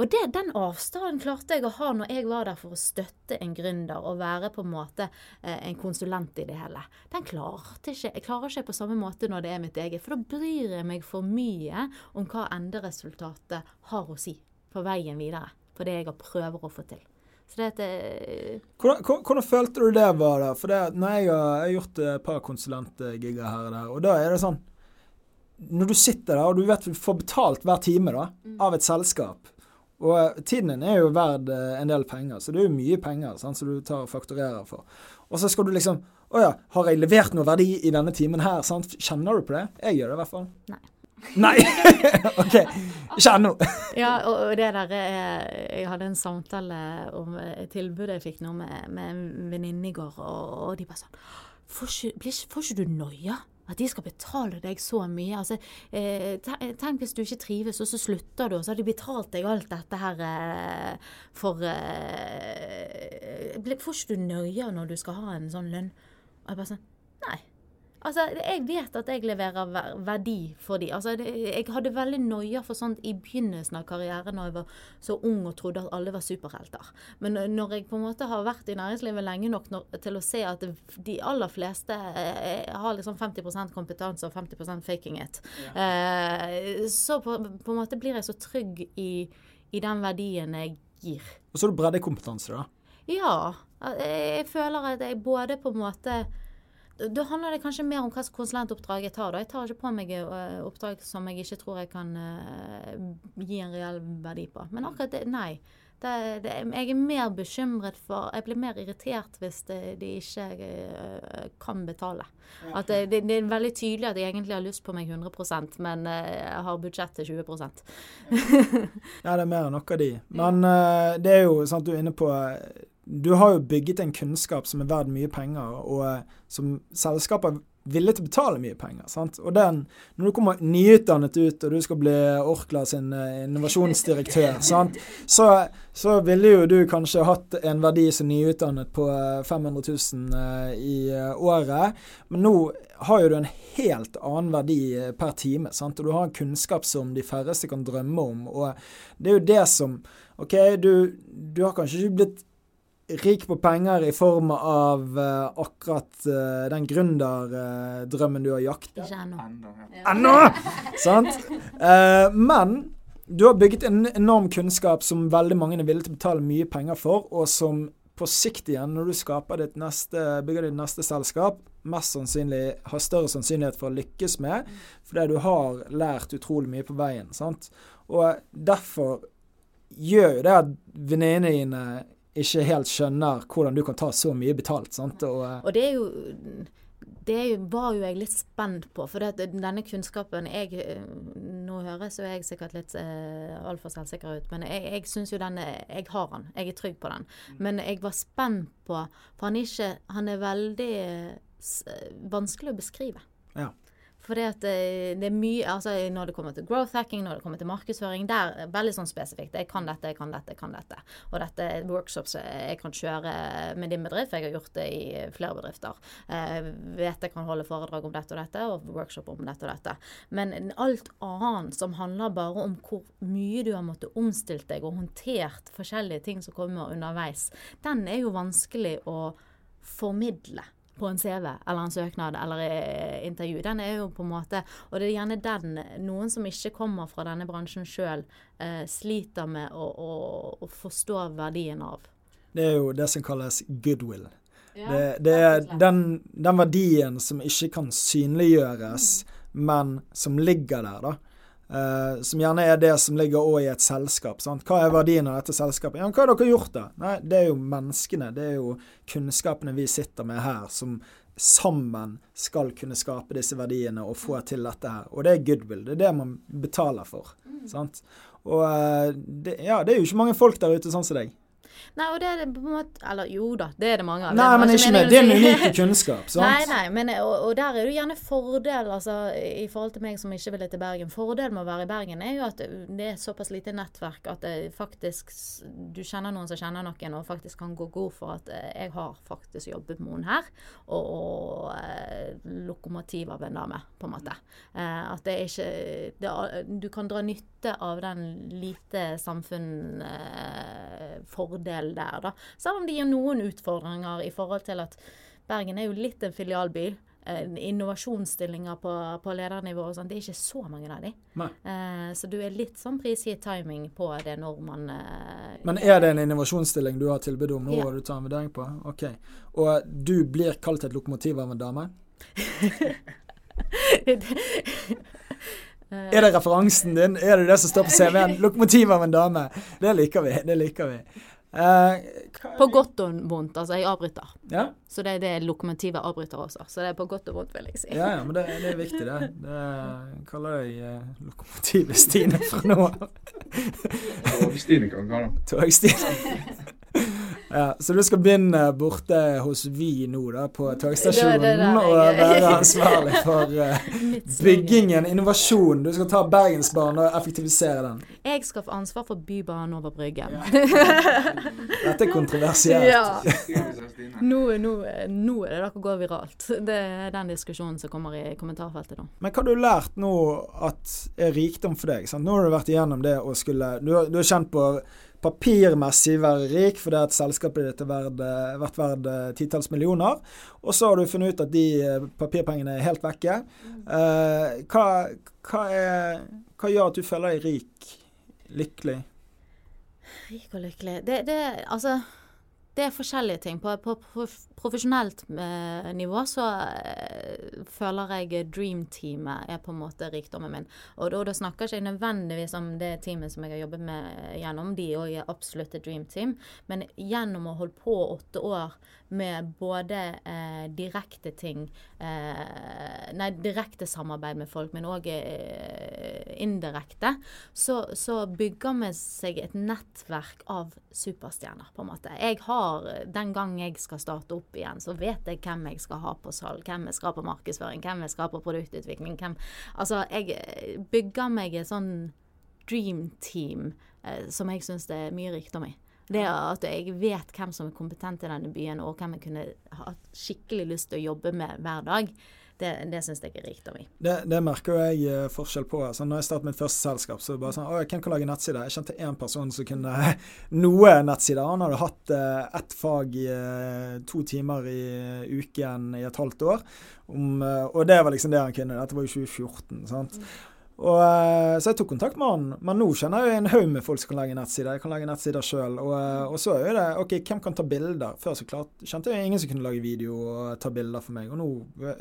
Og det, den avstanden klarte jeg å ha når jeg var der for å støtte en gründer og være på en måte eh, en konsulent i det hele. Den klarte ikke, jeg klarer ikke på samme måte når det er mitt eget. For da bryr jeg meg for mye om hva enderesultatet har å si på veien videre. På det jeg prøver å få til. Så det at eh, hvordan, hvordan, følte du det var da? For det, når jeg har, gjort et par konsulentgigger her og der, og da er det sånn Når du sitter der og du vet du får betalt hver time da, mm. av et selskap og eh, tiden din er jo verd eh, en del penger, så det er jo mye penger sant, som du tar og fakturerer for. Og så skal du liksom Å ja, har jeg levert noe verdi i denne timen her? Sant? Kjenner du på det? Jeg gjør det i hvert fall. Nei. Nei! OK. Ikke ennå. ja, og det der Jeg hadde en samtale om tilbudet jeg fikk nå med, med en venninne i går, og, og de bare sånn Får ikke, får ikke du noia? At de skal betale deg så mye. Altså, eh, tenk hvis du ikke trives, og så slutter du, og så har de betalt deg alt dette her eh, for eh, Får ikke du nøye når du skal ha en sånn lønn? Og jeg bare sånn Nei. Altså, jeg vet at jeg leverer verdi for de. Altså, jeg hadde veldig noia for sånt i begynnelsen av karrieren da jeg var så ung og trodde at alle var superhelter. Men når jeg på en måte har vært i næringslivet lenge nok til å se at de aller fleste eh, har liksom 50% kompetanse og 50 faking it, ja. Eh, så på, på, en måte blir jeg så trygg i, i den verdien jeg gir. Og så har du breddekompetanse, da? Ja. Jeg føler at jeg både på en måte da handler det kanskje mer om slags konsulentoppdrag jeg tar. Da. Jeg tar ikke på meg eh, oppdrag som jeg ikke tror jeg kan uh, gi en reell verdi på. Men akkurat det, nei. Det, det, jeg er mer bekymret for Jeg blir mer irritert hvis det, de ikke uh, kan betale. At det, det, er veldig tydelig at jeg egentlig har lyst på meg 100% men uh, jeg har budsjett til 20% Ja, det er mer enn nok av de. Men det er jo sant du er inne på du har jo bygget en kunnskap som er verdt mye penger, og som som selskaper villige til å betale mye penger. sant? Og den, Når du kommer nyutdannet ut og du skal bli Orkla sin uh, innovasjonsdirektør, sant? Så, så, ville jo du kanskje hatt en verdi som nyutdannet på 500 000 uh, i året. Men nå har jo du en helt annen verdi per time. sant? Og du har en kunnskap som de færreste kan drømme om. Og det er jo det som OK, du, du har kanskje ikke blitt rik på penger i form av uh, akkurat uh, den gründerdrømmen uh, du har jaktet. Ikke ennå. Ennå! Sant? Uh, men du har bygget en enorm kunnskap som veldig mange er villige til å betale mye penger for, og som på sikt igjen, når du ditt neste, bygger ditt neste selskap, mest sannsynlig har større sannsynlighet for å lykkes med, fordi du har lært utrolig mye på veien. sant? Og derfor gjør jo det at venninnene dine ikke helt skjønner hvordan du kan ta så mye betalt. sant? Og, eh, og det er jo det var jo jeg litt spent på. For det, denne kunnskapen jeg, Nå høres jo jeg sikkert litt eh, altfor selvsikker ut, men jeg, jeg syns jo den Jeg har den. Jeg er trygg på den. Men jeg var spent på For han, er ikke, han er veldig eh, vanskelig å beskrive. Ja. For det, det, er mye altså Når det kommer til growth hacking, når det kommer til markedsføring, der er veldig sånn spesifikt. Jeg kan dette, jeg kan dette, jeg kan dette. Og dette er workshops jeg kan kjøre med din bedrift. Jeg har gjort det i flere bedrifter. Jeg vet jeg kan holde foredrag om dette og dette, og workshop om dette og dette. Men alt annet som handler bare om hvor mye du har måttet omstilt deg og håndtert forskjellige ting som kommer underveis, den er jo vanskelig å formidle på en CV eller en søknad eller intervju. Den er jo på en måte Og det er gjerne den noen som ikke kommer fra denne bransjen sjøl, eh, sliter med å, å, å, forstå verdien av. Det er jo det som kalles goodwill. Ja, det, det, er den, den, verdien som ikke kan synliggjøres, mm. men som ligger der, da. Uh, som gjerne er det som ligger òg i et selskap. Sant? Hva er verdien av dette selskapet? Ja, hva har dere gjort, da? Nei, det er jo menneskene. Det er jo kunnskapene vi sitter med her, som sammen skal kunne skape disse verdiene og få til dette her. Og det er goodwill. Det er det man betaler for. Mm. Sant? Og uh, det, ja, det er jo ikke mange folk der ute sånn som deg. Nei, og det er det på en måte Eller jo da, det er det mange av. Nei, men ikke med. Det er en unik kunnskap, sant? Nei, nei, men, og, og, der er det gjerne fordel, altså i forhold til meg som ikke ville til Bergen. Fordelen med å være i Bergen er jo at det er såpass lite nettverk at faktisk du kjenner noen som kjenner noen, og faktisk kan gå god for at eh, jeg har faktisk jobbet med noen her, og, og eh, lokomotiv av en dame, på en måte. Eh, at det er ikke det, Du kan dra nytte av den lite samfunn fordel der, da. Selv om det gir noen utfordringer i forhold til at Bergen er jo litt en filialby. Eh, innovasjonsstillinger på, på ledernivå og sånn, det er ikke så mange av de. Eh, så du er litt sånn prisgitt timing på det når man eh, Men er det en innovasjonsstilling du har tilbud om nå, ja. og du tar en vurdering på? Ok. Og du blir kalt et lokomotiv av en dame? Er det referansen din? Er det det som står på CV-en? Lokomotiv av en dame. Det liker vi. Det liker vi. Uh, på godt og vondt. Altså, jeg avbryter. Ja. Så det, er det lokomotivet avbryter også. Så det er på godt og vondt, vil jeg si. Ja, ja men det, det er viktig, det. det kaller jeg uh, Lokomotivet Stine fra nå av. Tog-Stine kan vi kalle det. Tog-Stine. Ja, så du skal begynne borte hos Vy nå, da, på togstasjonen, og være ansvarlig for uh, byggingen, innovasjon. Du skal ta Bergensbanen og effektivisere den. Jeg skal få ansvar for Bybanen over Bryggen. Ja. Dette er kontroversielt. Ja. Nå, nå, nå, er det dere går viralt. Det er den diskusjonen som kommer i kommentarfeltet nå. Men hva har du lært nå at er rikdom for deg? Sant? Nå har du vært igjennom det å skulle Du, du har kjent på papirmessig være rik fordi at selskapet ditt har vært verdt eh, titalls millioner. Og så har du funnet ut at de eh, papirpengene er helt vekke. Hva, hva, er, hva, gjør at du føler deg rik, lykkelig? Rik og lykkelig Det, det altså det er forskjellige ting. På, på, profesjonelt eh, nivå så eh, føler jeg dream-teamet er på en måte rikdommen min. Og da, snakker ikke nødvendigvis om det teamet som jeg har jobbet med gjennom. De òg er absolutt et dream team. Men gjennom å holde på åtte år med både eh, direkte ting eh, Nei, direkte samarbeid med folk, men òg eh, indirekte, så, så bygger vi seg et nettverk av superstjerner, på en måte. Jeg har, Den gang jeg skal starte opp igjen, så vet jeg hvem jeg skal ha på salg, hvem jeg skal ha på markedsføring, hvem jeg skal ha på produktutvikling. Hvem, altså, jeg eh, bygger meg et sånn dream team eh, som jeg syns det er mye rikdom i. Det at jeg vet hvem som er kompetent i denne byen, og hvem jeg kunne hatt skikkelig lyst til å jobbe med hver dag. Det, det syns jeg er rikdom i. Det, det merker jeg eh, forskjell på. Altså, når jeg startet mitt første selskap, så bare sånn Å, jeg kan ikke lage nettsider? Jeg kjente én person som kunne noe nettsider. Han hadde hatt uh, ett fag i uh, to timer i uken i et halvt år. Om, uh, og det var liksom det han kunne. Dette var jo 2014. sant? Mm. Og, eh, så jeg tok kontakt med han. Men nå kjenner jeg en haug med folk som kan lage nettsider. Jeg kan lage nettsider sjøl. Og, eh, og, så er jo det OK, hvem kan ta bilder? Før så klart kjente jeg ingen som kunne lage video og ta bilder for meg. Og nå,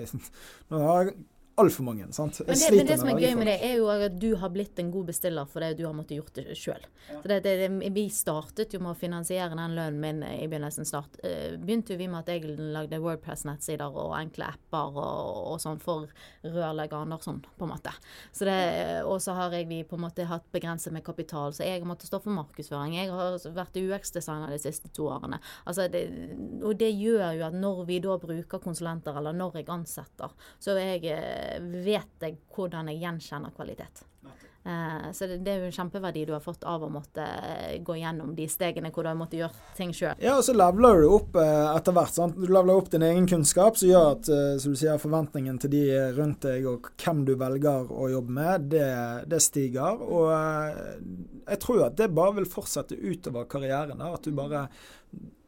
nå har jeg altfor mange. sant? Men det, men det som er gøy med det, er jo at du har blitt en god bestiller fordi du har måttet gjort det sjøl. Ja. Vi startet jo med å finansiere den lønnen min i begynnelsen. snart. Begynte begynte vi med at jeg lagde Wordpress-nettsider og enkle apper og, og sånn for rørlegger Andersson, på en måte. Så det, og så har jeg vi på en måte hatt begrenset med kapital, så jeg har måttet stå for markedsføring. Jeg har vært UX-designer de siste to årene. Altså det, og det gjør jo at når vi da bruker konsulenter, eller når jeg ansetter, så er jeg eh, vet jeg hvordan jeg gjenkjenner kvalitet. Uh, så det, det, er jo en kjempeverdi du har fått av å måtte uh, gå gjennom de stegene hvor du har måttet gjøre ting sjøl. Ja, og så leveler du opp uh, etter hvert. sant? Du leveler opp din egen kunnskap, som gjør at som du sier, forventningen til de rundt deg og hvem du velger å jobbe med, det, det stiger. Og jeg tror at det bare vil fortsette utover karrieren. Da, at du bare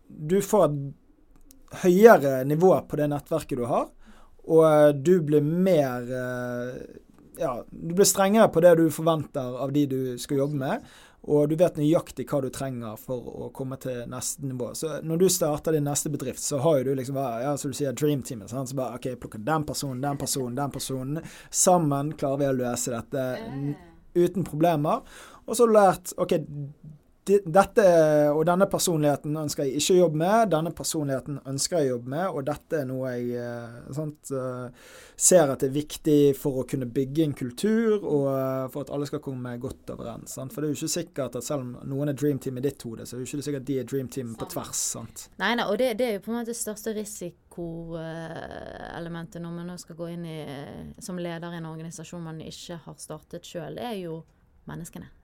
Du får et høyere nivå på det nettverket du har. Og eh, du blir mer eh, Ja, du blir strengere på det du forventer av de du skal jobbe med. Og du vet nøyaktig hva du trenger for å komme til neste nivå. Så når du starter din neste bedrift, så har jo du liksom ja, så du sier dream teamet. Sant? Så bare OK, plukker den personen, den personen, den personen. Sammen klarer vi å løse dette. uten problemer. Og så har du lært OK, dette og denne personligheten ønsker jeg ikke å jobbe med, denne personligheten ønsker jeg å jobbe med, og dette er noe jeg eh, sant, eh, ser at det er viktig for å kunne bygge en kultur, og eh, for at alle skal komme godt overens. Sant? For det er jo ikke sikkert at selv om noen er dream team i ditt hode, så er det jo ikke sikkert at de er dream team på tvers. sant? Nei, nei, og det, det er jo på en måte det største risikoelementet når man nå skal gå inn i, som leder i en organisasjon man ikke har startet sjøl, er jo menneskene.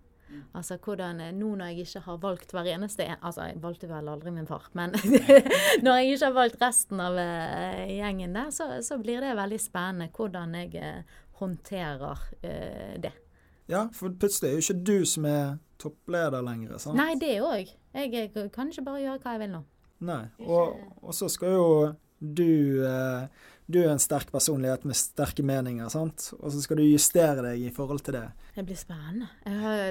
Altså hvordan Nå når jeg ikke har valgt hver eneste en Altså, jeg valgte vel aldri min far, men når jeg ikke har valgt resten av uh, gjengen der, så, så, blir det veldig spennende hvordan jeg uh, håndterer uh, det. Ja, for plutselig er jo ikke du som er toppleder lenger, sant? Nei, det òg. Jeg, jeg, kan ikke bare gjøre hva jeg vil nå. Nei, og, og så skal jo du du er en sterk personlighet med sterke meninger, sant? og så skal du justere deg i forhold til det. Det blir spennende.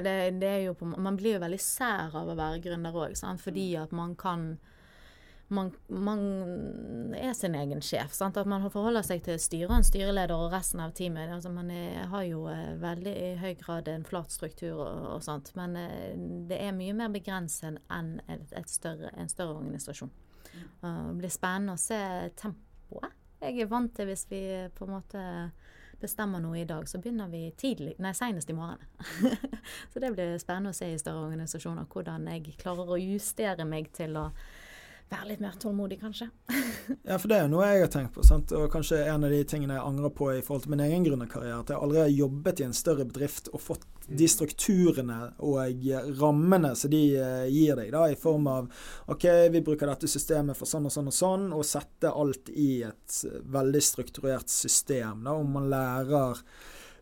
Det, det på, man blir jo veldig sær av å være gründer òg, fordi at man kan man, man, er sin egen sjef. Sant? At man forholder seg til styret, styreleder og resten av teamet. Altså, man er, har jo eh, veldig i høy grad en flat struktur og, og sånt. Men eh, det er mye mer begrenset enn et, et større, en større organisasjon. Uh, det blir spennende å se tempoet jeg er vant til hvis vi på en måte bestemmer noe i dag, så begynner vi tidlig, nei, senest i morgen. så det blir spennende å se i større organisasjoner hvordan jeg klarer å justere meg til å være litt mer tålmodig, kanskje. ja, for det er noe jeg har tenkt på. Sant? Og kanskje en av de tingene jeg angrer på i forhold til min egen gründerkarriere. At jeg aldri har jobbet i en større bedrift og fått de strukturene og rammene som de eh, gir deg, da, i form av OK, vi bruker dette systemet for sånn og sånn og sånn, og sette alt i et veldig strukturert system. da, Om man lærer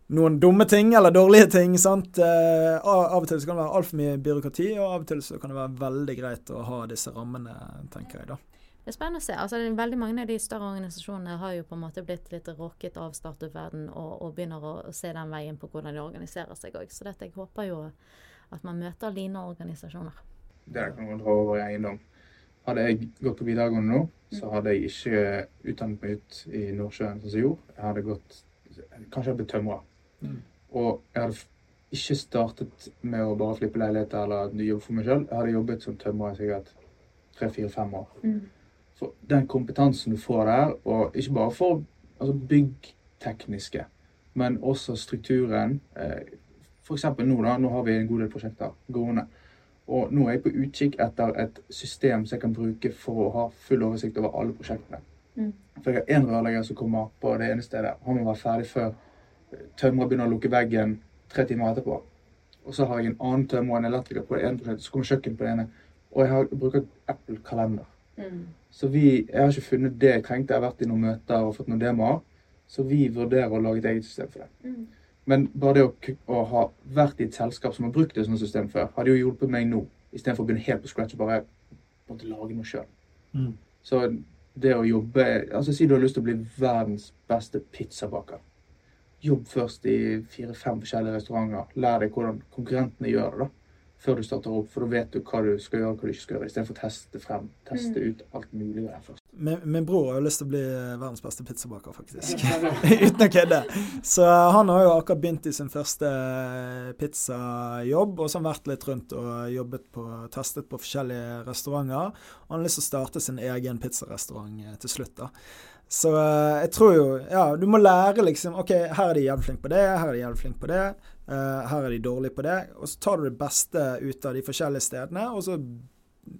noen dumme ting eller dårlige ting. sant? Eh, av og til så kan det være altfor mye byråkrati, og av og til så kan det være veldig greit å ha disse rammene, tenker jeg da. Det er spennende å se. altså Veldig mange av de større organisasjonene har jo på en måte blitt litt råket av startup-verden og, og, begynner å, å, se den veien på hvordan de organiserer seg òg. Så dette, jeg håper jo at man møter lignende organisasjoner. Det kan man dra over i eiendom. Hadde jeg gått på videregående nå, så hadde jeg ikke utdannet meg ut i Nordsjøen som jeg gjorde. Jeg hadde gått Kanskje jeg ble tømrer. Mm. Og jeg hadde ikke startet med å bare flippe leiligheter eller jobbe for meg sjøl. Jeg hadde jobbet som tømrer i sikkert tre-fire-fem år. Mm. Den kompetansen du får der, og ikke bare for altså byggtekniske, men også strukturen. Eh, F.eks. nå, da. Nå har vi en god del prosjekter gående. Og nå er jeg på utkikk etter et system som jeg kan bruke for å ha full oversikt over alle prosjektene. Mm. For jeg har én rørlegger som kommer på det ene stedet. Han må være ferdig før tømrer begynner å lukke veggen tre timer etterpå. Og så har jeg en annen tømrer og en elektriker på det ene prosjektet, så kommer kjøkkenet på det ene. Og jeg har bruker Apple-kalender. Mm. Så vi, jeg har ikke funnet det jeg trengte. Jeg har vært i noen møter og fått noen demoer. Så vi vurderer å lage et eget system for det. Mm. Men bare det å, å, ha vært i et selskap som har brukt et sånt system før, hadde jo hjulpet meg nå. Istedenfor å begynne helt på scratch og bare måtte lage noe sjøl. Mm. Så det å jobbe altså Si du har lyst til å bli verdens beste pizzabaker jobb først i fire-fem forskjellige restauranter. Lær deg hvordan konkurrentene gjør det. da, Før du starter opp, for da vet du hva du skal gjøre og hva du ikke skal gjøre. Istedenfor å teste frem, teste mm. ut alt mulig der først. Min, min, bror har jo lyst til å bli verdens beste pizzabaker, faktisk. Uten å kødde. Så han har jo akkurat begynt i sin første pizzajobb, og så har han vært litt rundt og jobbet på, testet på forskjellige restauranter. Og han har lyst til å starte sin egen pizzarestaurant eh, til slutt. da. Så jeg tror jo Ja, du må lære liksom OK, her er de jævlig flinke på det, her er de jævlig flinke på det. Uh, her er de dårlige på det. Og så tar du det beste ut av de forskjellige stedene, og så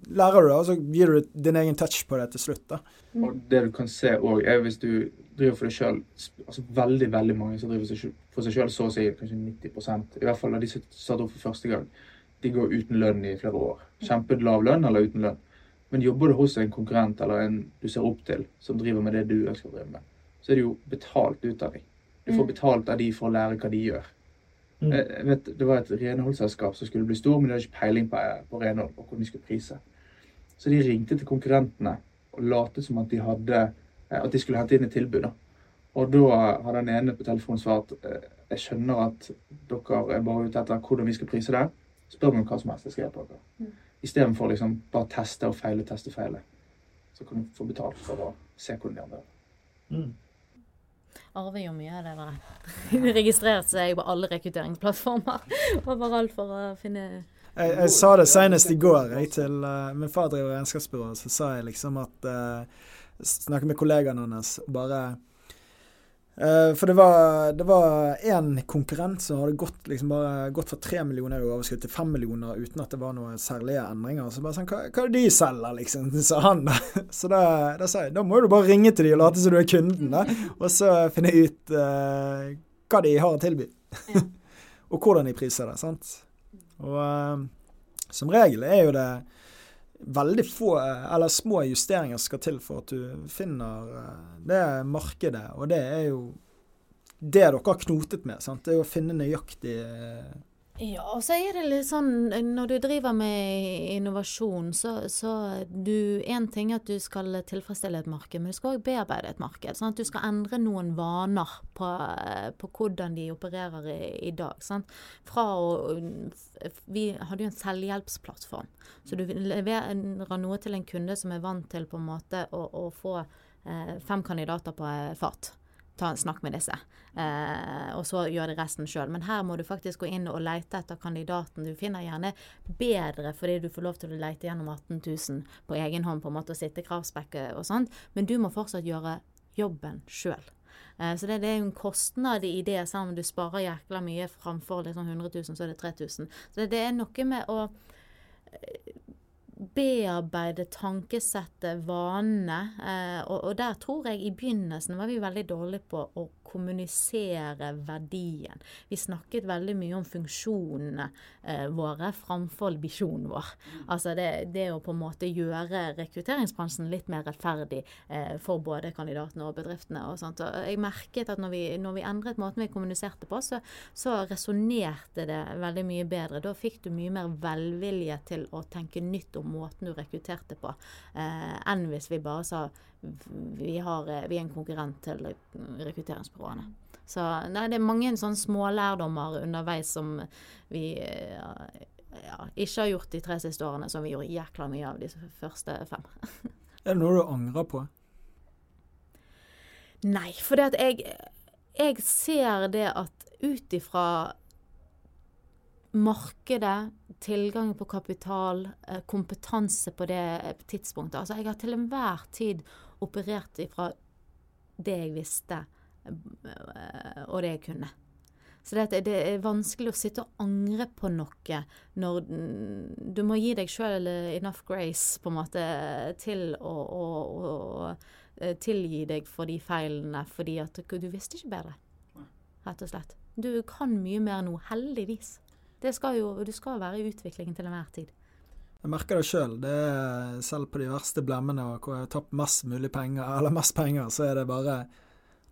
lærer du det, og så gir du din egen touch på det til slutt. da. Og det du kan se òg, er hvis du driver for deg sjøl altså Veldig veldig mange som driver for seg sjøl, så å si kanskje 90% i hvert fall av de som starter opp for første gang, de går uten lønn i flere år. Kjempelav lønn eller uten lønn. Men jobber du hos en konkurrent eller en du ser opp til, som driver med det du ønsker å drive med, så er det jo betalt utdanning. Du får mm. betalt av de for å lære hva de gjør. Mm. Vet, Det var et renholdsselskap som skulle bli stor, men de hadde ikke peiling på, på renhold og hvordan de skulle prise. Så de ringte til konkurrentene og latet som at de, hadde, eh, at de skulle hente inn et tilbud. Da. Og da hadde den ene på telefonen svart eh, jeg skjønner at dere er bare ute etter hvordan vi skal prise det. Spør meg om hva som helst. jeg skal hjelpe dere. Mm. Istedenfor liksom bare teste og feile, teste og feile. Så kan du få betalt for å se hvordan de andre gjør mm. Arver jo mye av det der. Registrert seg på alle rekrutteringsplattformer overalt for å finne jeg, jeg, sa det senest i går jeg, til uh, min far driver regnskapsbyrå. Så sa jeg liksom at uh, Snakket med kollegaene hans og bare For det var, det var en konkurrent som hadde gått, liksom bare, gått fra tre millioner i overskudd til fem millioner uten at det var noen særlige endringer. Så bare sånn Hva, hva er det de selger, liksom? sa han da. Så da, da sa jeg da må du bare ringe til de og late som du er kunden, da. Og så finne ut hva de har å tilby. Ja. og hvordan de priser det. sant? Og uh, som regel er jo det veldig få eller små justeringer skal til for at du finner uh, det markedet. Og det er jo det dere har knotet med. Sant? Det er jo å finne nøyaktig uh, ja, og så er det litt sånn når du driver med innovasjon, så, så du En ting er at du skal tilfredsstille et marked, men du skal òg bearbeide et marked. Sånn at du skal endre noen vaner på, på hvordan de opererer i, i dag. Sant? Fra å Vi hadde jo en selvhjelpsplattform. Så du leverer noe til en kunde som er vant til på en måte å, å få eh, fem kandidater på fat ta en snakk med disse. Eh, og så gjør det resten sjøl. Men her må du faktisk gå inn og lete etter kandidaten. Du finner gjerne bedre fordi du får lov til å lete gjennom 18 000 på egen hånd på en måte og sitte kravspekket og sånt, men du må fortsatt gjøre jobben sjøl. Eh, så det, det, er jo en kostnad i det, selv om du sparer jækla mye framfor liksom 100 000, så er det 3000. Så det, det er noe med å eh, bearbeide tankesettet, vanene. Eh, og, og, der tror jeg i begynnelsen var vi veldig dårlige på å kommunisere verdien. Vi snakket veldig mye om funksjonene eh, våre framfor visjonen vår. Altså det, det, å på en måte gjøre rekrutteringsbransjen litt mer rettferdig eh, for både kandidatene og bedriftene. og sånt. Og jeg merket at når vi, når vi endret måten vi kommuniserte på, så, så resonnerte det veldig mye bedre. Da fikk du mye mer velvilje til å tenke nytt om måten du rekrutterte på, eh, enn hvis vi bare sa vi, har, vi er en konkurrent til rekrutteringsbyråene. Så nei, det er mange sånne smålærdommer underveis som vi ja, ikke har gjort de tre siste årene, som vi gjorde jækla mye av de første fem. er det noe du angrer på? Nei, for det jeg, jeg ser det at ut ifra markedet, tilgang på kapital, eh, kompetanse på det tidspunktet Altså, jeg har til enhver tid operert ifra det jeg visste Eh, og det jeg kunne. Så det, det, er vanskelig å sitte og angre på noe når du må gi deg sjøl enough grace på en måte til å, å, å, eh, tilgi deg for de feilene, fordi at du visste ikke bedre, rett og slett. Du kan mye mer nå, heldigvis. Det skal jo, du skal være i utviklingen til enhver tid. Jeg merker det sjøl. Selv på de verste blemmene hvor jeg har tapt mest mulig penger, eller mest penger, så er det bare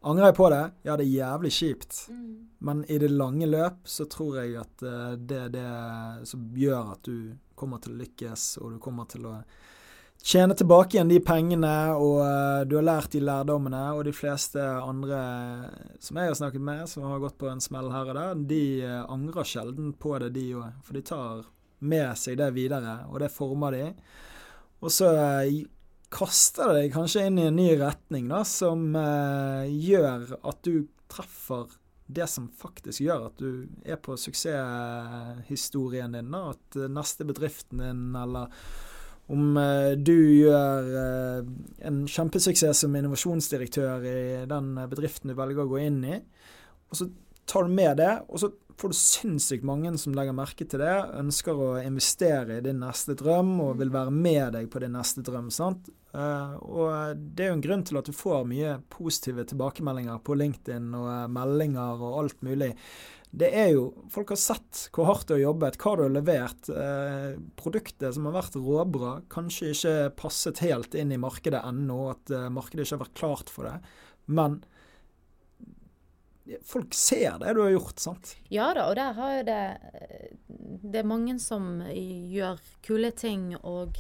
Angrer jeg på det? Ja, det er jævlig kjipt. Mm. Men i det lange løp så tror jeg at uh, det er det som gjør at du kommer til å lykkes, og du kommer til å tjene tilbake igjen de pengene, og uh, du har lært de lærdommene. Og de fleste andre som jeg har snakket med, som har gått på en smell her og der, de uh, angrer sjelden på det, de òg. For de tar med seg det videre, og det former de. Og så kaster det deg kanskje inn i en ny retning da, som eh, gjør at du treffer det som faktisk gjør at du er på suksesshistorien din. Da. At neste bedriften din, eller om eh, du gjør eh, en kjempesuksess som innovasjonsdirektør i den bedriften du velger å gå inn i, og så tar du med det, og så får du sinnssykt mange som legger merke til det, ønsker å investere i din neste drøm og vil være med deg på din neste drøm. sant? Og det er jo en grunn til at du får mye positive tilbakemeldinger på LinkedIn og meldinger og alt mulig. Det er jo Folk har sett hvor hardt du har jobbet, hva du har levert. Eh, produktet som har vært råbra, kanskje ikke passet helt inn i markedet ennå, at markedet ikke har vært klart for det. Men folk ser det du har gjort, sant? Ja da, og der har jo det Det er mange som gjør kule ting og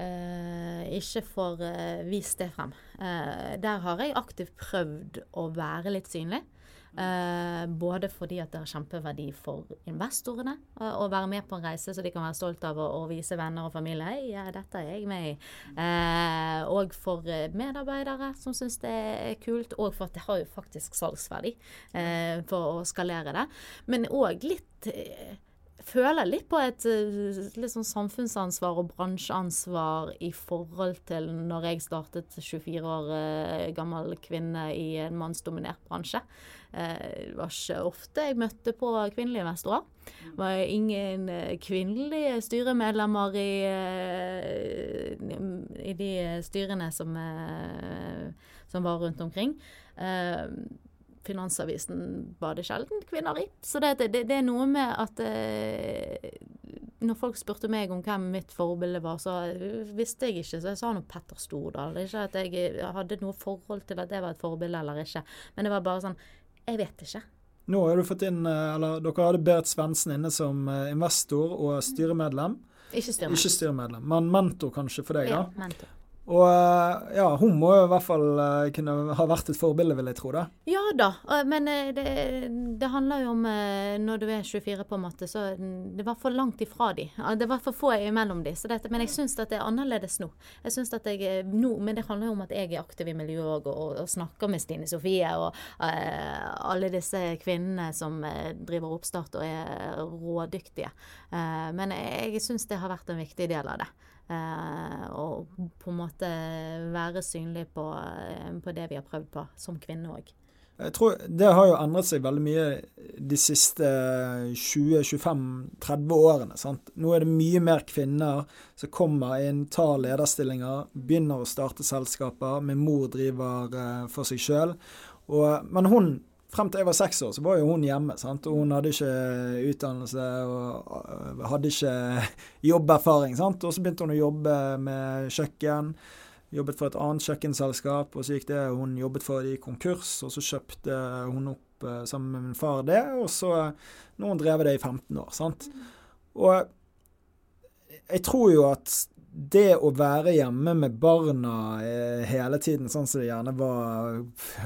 eh, ikke får eh, vist det frem. Eh, der har jeg aktivt prøvd å være litt synlig. Eh, både fordi at det har kjempeverdi for investorene eh, å være med på en reise så de kan være stolt av å, å vise venner og familie hei, ja, dette er jeg med i. Eh, og for medarbeidere som syns det er kult, og for at det har jo faktisk salgsverdi for å skalere det. Men òg litt føler litt på et litt sånn samfunnsansvar og bransjeansvar i forhold til når jeg startet 24 år gammel kvinne i en mannsdominert bransje. Eh, det var ikke ofte jeg møtte på kvinnelige investorer. Det var ingen kvinnelige styremedlemmer i, i de styrene som, som var rundt omkring. Finansavisen var det sjelden kvinner i. Så det, det, det er noe med at eh, når folk spurte meg om hvem mitt forbilde var, så visste jeg ikke. Så jeg sa noe Petter Stordal. Ikke at jeg hadde noe forhold til at det var et forbilde eller ikke. Men det var bare sånn Jeg vet ikke. Nå har du fått inn, eh, eller Dere hadde Berit Svendsen inne som eh, investor og styremedlem. Ikke styremedlem. Ikke styremedlem, Men mentor kanskje for deg, ja, ja. Mentor. Og eh, ja, hun må i hvert fall eh, kunne ha vært et forbilde, vil jeg tro. da. Ja da, men eh, det, det handler jo om når du er 24, på en måte, så det var for langt ifra de. Det var for få imellom de. Dette, men jeg syns at det er annerledes nå. Jeg synes at jeg nå, Men det handler jo om at jeg er aktiv i miljøet og, og, og, snakker med Stine Sofie og uh, alle disse kvinnene som driver oppstart og er rådyktige. Uh, men jeg syns det har vært en viktig del av det. Eh, og på en måte være synlig på, eh, på det vi har prøvd på, som kvinne òg. Jeg tror Det har jo endret seg veldig mye de siste 20-25-30 årene. Sant? Nå er det mye mer kvinner som kommer inn, tar lederstillinger, begynner å starte selskaper. Min mor driver uh, for seg sjøl. Men hun frem til jeg var seks år, så var jo hun hjemme. sant? Og hun hadde ikke utdannelse og øh, hadde ikke jobberfaring. sant? Og så begynte hun å jobbe med kjøkken. Jobbet for et annet kjøkkenselskap, og så gikk det hun jobbet for i konkurs. Og så kjøpte hun opp øh, sammen med min far det, og så Nå har hun drevet det i 15 år. sant? Og jeg tror jo at det å være hjemme med barna eh, hele tiden, sånn som det gjerne var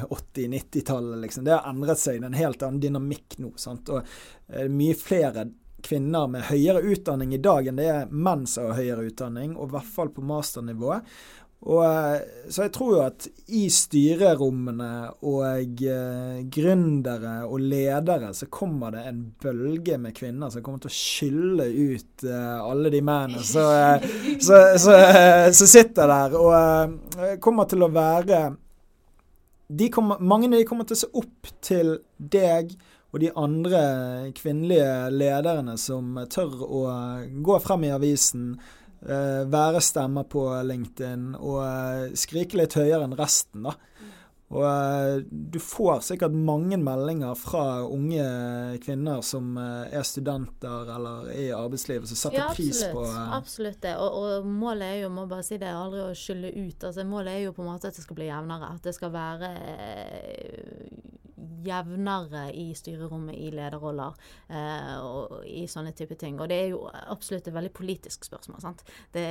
80-90-tallet, liksom, det har endret seg. Det er en helt annen dynamikk nå. sant? Og eh, mye flere kvinner med høyere utdanning i dag enn det er menn som har høyere utdanning, og i hvert fall på masternivå. Og, eh, så jeg tror jo at i styrerommene og eh, gründere og ledere så kommer det en bølge med kvinner som kommer til å skylle ut eh, alle de mennene. Som sitter der, og kommer til å være kommer, Mange av de kommer til å se opp til deg og de andre kvinnelige lederne som tør å gå frem i avisen være stemmer på LinkedIn og uh, skrike litt høyere enn resten, da. Og uh, du får sikkert mange meldinger fra unge kvinner som er studenter eller er i arbeidslivet, som setter ja, pris på Absolutt det. Og, og, målet er jo, må bare si det, aldri å skylle ut. Altså, målet er jo på en måte at det skal bli jevnere. At det skal være jevnere i styrerommet i lederroller eh, og i sånne type ting. Og det er jo absolutt et veldig politisk spørsmål. sant? Det,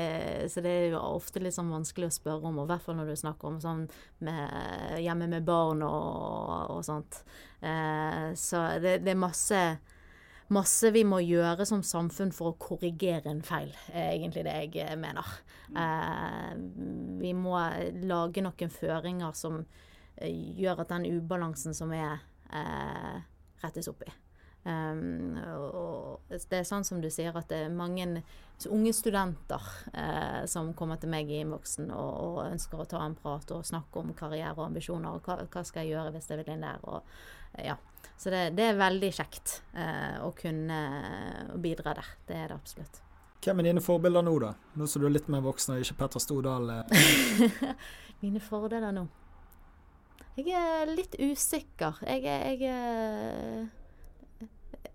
så det er jo ofte litt sånn vanskelig å spørre om, og i hvert fall når du snakker om sånn med, hjemme med barn og, og sånt. Eh, så det, det er masse masse vi må gjøre som samfunn for å korrigere en feil, er egentlig det jeg mener. Eh, vi må lage noen føringer som gjør at den ubalansen som er, eh, rettes opp i. Um, og det er sånn som du sier, at det er mange unge studenter eh, som kommer til meg i innvoksen og, og, ønsker å ta en prat og snakke om karriere og ambisjoner. og Hva, hva skal jeg gjøre hvis jeg vil inn der? Og, ja. Så det, det, er veldig kjekt eh, å kunne bidra der. Det er det absolutt. Hvem er dine forbilder nå, da? Nå som du er litt mer voksen og ikke Petter Stordal. Eh. mine fordeler nå? Jeg er litt usikker. Jeg, jeg, jeg,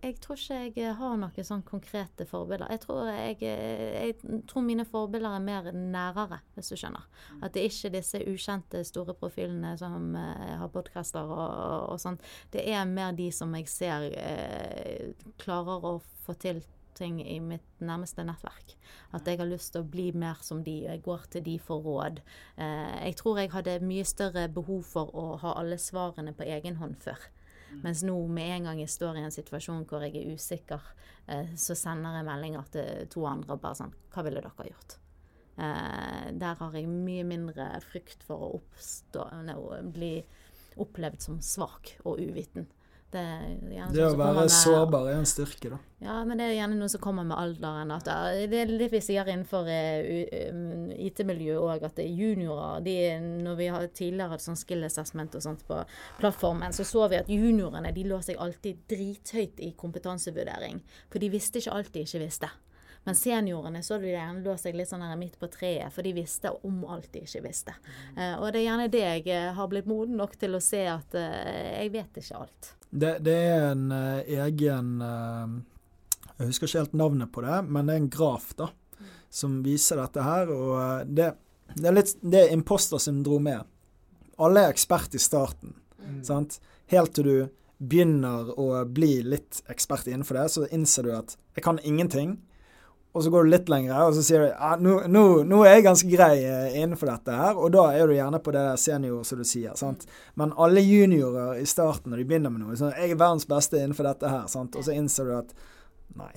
jeg tror ikke jeg har noen sånn konkrete forbilder. Jeg tror, jeg, tror, mine forbilder er mer nærere, hvis du skjønner. At det er ikke disse ukjente store profilene som uh, har podkaster og, og, sånt. Det er mer de som jeg ser uh, klarer å få til ting i mitt nærmeste nettverk. At jeg har lyst til å bli mer som de, og jeg går til de for råd. Eh, jeg tror jeg hadde mye større behov for å ha alle svarene på egen hånd før. Mens nå med en gang jeg står i en situasjon hvor jeg er usikker, eh, så sender jeg meldinger til to andre og bare sånn Hva ville dere gjort? Eh, der har jeg mye mindre frykt for å oppstå, no, bli opplevd som svak og uviten. Det, det å være med, sårbar er en styrke, da. Ja, men det er gjerne noe som kommer med alderen. At det er litt vi sier innenfor uh, IT-miljøet òg, at juniorer de, Når vi har tidligere hatt sånn skill assessment og sånt på plattformen, så så vi at juniorene de lå seg alltid drithøyt i kompetansevurdering. For de visste ikke alt de ikke visste. Men seniorene så du gjerne lå seg litt sånn midt på treet, for de visste om alt de ikke visste. Uh, og det er gjerne det jeg eh, har blitt moden nok til å se at uh, jeg vet ikke alt. Det, det er en egen Jeg husker ikke helt navnet på det, men det er en graf da, som viser dette her. Og det, det er litt det er impostersyndromet. Alle er ekspert i starten. Mm. sant? Helt til du begynner å bli litt ekspert innenfor det, så innser du at jeg kan ingenting og så går du litt lenger, og så sier du ja, nå, nå, nå, er jeg ganske grei eh, innenfor dette her, og da er du gjerne på det senior, som du sier. sant? Men alle juniorer i starten, når de begynner med noe, sånn jeg er verdens beste innenfor dette her, sant? og så innser du at nei,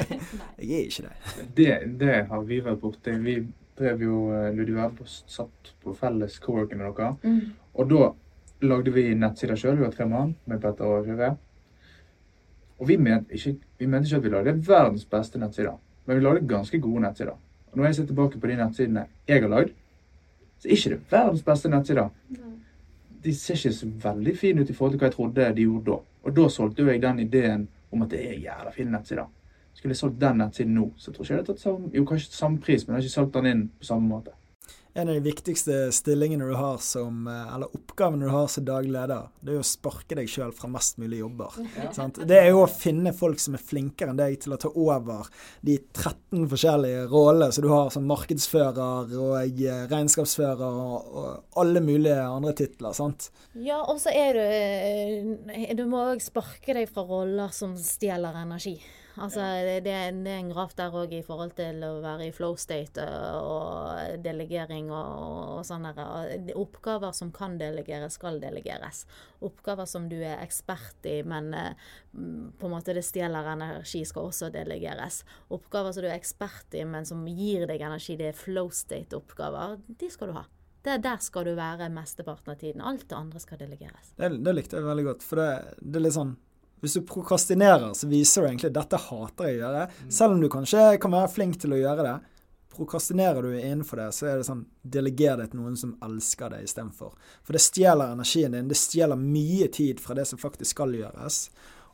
jeg er ikke det. det. Det har vi vært borti. Vi drev jo Ludvig Ludvig satt på felles co-working med dere, mm. og da lagde vi nettsider sjøl, vi var tre mann med Petter og Kjøve. Og vi mente ikke, vi mente ikke at vi lagde verdens beste nettsider. Men vi lagde ganske gode nettsider. Og når jeg ser tilbake på de nettsidene jeg har lagd, så er ikke det verdens beste nettsider. De ser ikke så veldig fine ut i forhold til hva jeg trodde de gjorde da. Og da solgte jeg den ideen om at det er jævla fine nettsider. Skulle jeg solgt den nettsiden nå, så tror ikke jeg hadde tatt samme, jo, kanskje samme pris, men jeg har ikke solgt den inn på samme måte en av de viktigste stillingene du har som, eh, eller oppgavene du har som daglig leder, det er jo å sparke deg sjøl fra mest mulig jobber. Ja. Det er jo å finne folk som er flinkere enn deg til å ta over de 13 forskjellige rollene som du har som markedsfører og eh, regnskapsfører og, og alle mulige andre titler. sant? Ja, og så er du eh, Du må òg sparke deg fra roller som stjeler energi. Altså, det, det, er en graf der òg i forhold til å være i flow state og delegering og, og sånne Oppgaver som kan delegeres, skal delegeres. Oppgaver som du er ekspert i, men øh, på en måte det stjeler energi, skal også delegeres. Oppgaver som du er ekspert i, men som gir deg energi, det er flow state-oppgaver. De skal du ha. Det, der skal du være mesteparten av tiden. Alt det andre skal delegeres. Det, det likte jeg veldig godt. For det, det er litt sånn hvis du prokrastinerer, så viser du egentlig at dette hater jeg å gjøre. Mm. Selv om du kanskje kan være flink til å gjøre det. Prokrastinerer du innenfor det, så er det sånn Deleger det til noen som elsker det istedenfor. For det stjeler energien din. Det stjeler mye tid fra det som faktisk skal gjøres.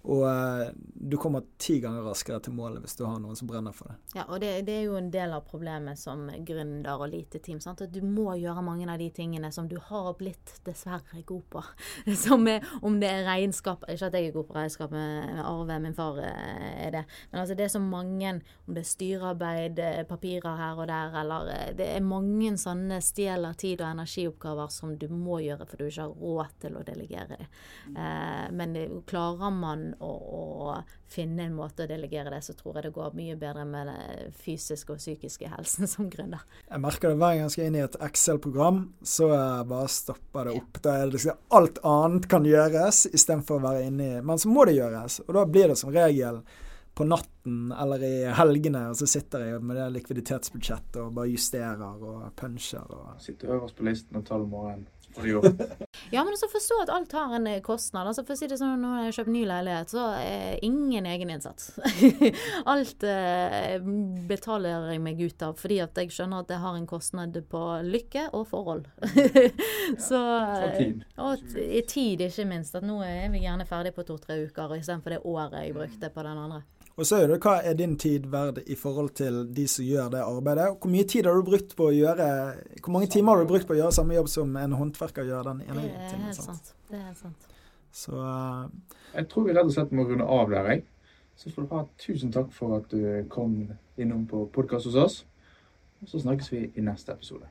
Og uh, du kommer ti ganger raskere til målet hvis du har noen som brenner for det. Ja, og det, det er jo en del av problemet som gründer og lite team. Sant? At du må gjøre mange av de tingene som du har blitt dessverre god på. Som er, om det er regnskap Ikke at jeg er god på regnskap, med Arve, min far eh, er det. Men altså det er så mange, om det er styrearbeid, eh, papirer her og der, eller Det er mange sånne stjeler tid og energioppgaver som du må gjøre for du ikke har råd til å delegere dem. Eh, men klarer man å, finne en måte å delegere det, så tror jeg det går mye bedre med den fysiske og psykiske helsen som gründer. Jeg merker det hver gang jeg skal inn i et Excel-program, så bare stopper det opp. Da er det liksom alt annet kan gjøres istedenfor å være inni Men så må det gjøres, og da blir det som regel på natten eller i helgene, og så sitter jeg med det likviditetsbudsjettet og bare justerer og puncher. Og Sitter øverst på listen og tar om morgenen. Ja, men også forstå at alt har en eh, kostnad. Altså for å si det sånn, Når jeg kjøpt ny leilighet, så er ingen egeninnsats. alt eh, betaler jeg meg ut av fordi at jeg skjønner at det har en kostnad på lykke og forhold. så tid. Og tid, ikke minst. At nå er vi gjerne ferdig på to-tre uker istedenfor det året jeg brukte på den andre. Og så er det hva er din tid verd i forhold til de som gjør det arbeidet? Hvor mye tid har du brukt på å gjøre Hvor mange timer har du brukt på å gjøre samme jobb som en håndverker gjør den ene det er Helt sant. Det er helt sant. Så uh, Jeg tror vi rett og slett må runde av der, jeg. Så får du ha tusen takk for at du kom innom på podkast hos oss. Og så snakkes vi i neste episode.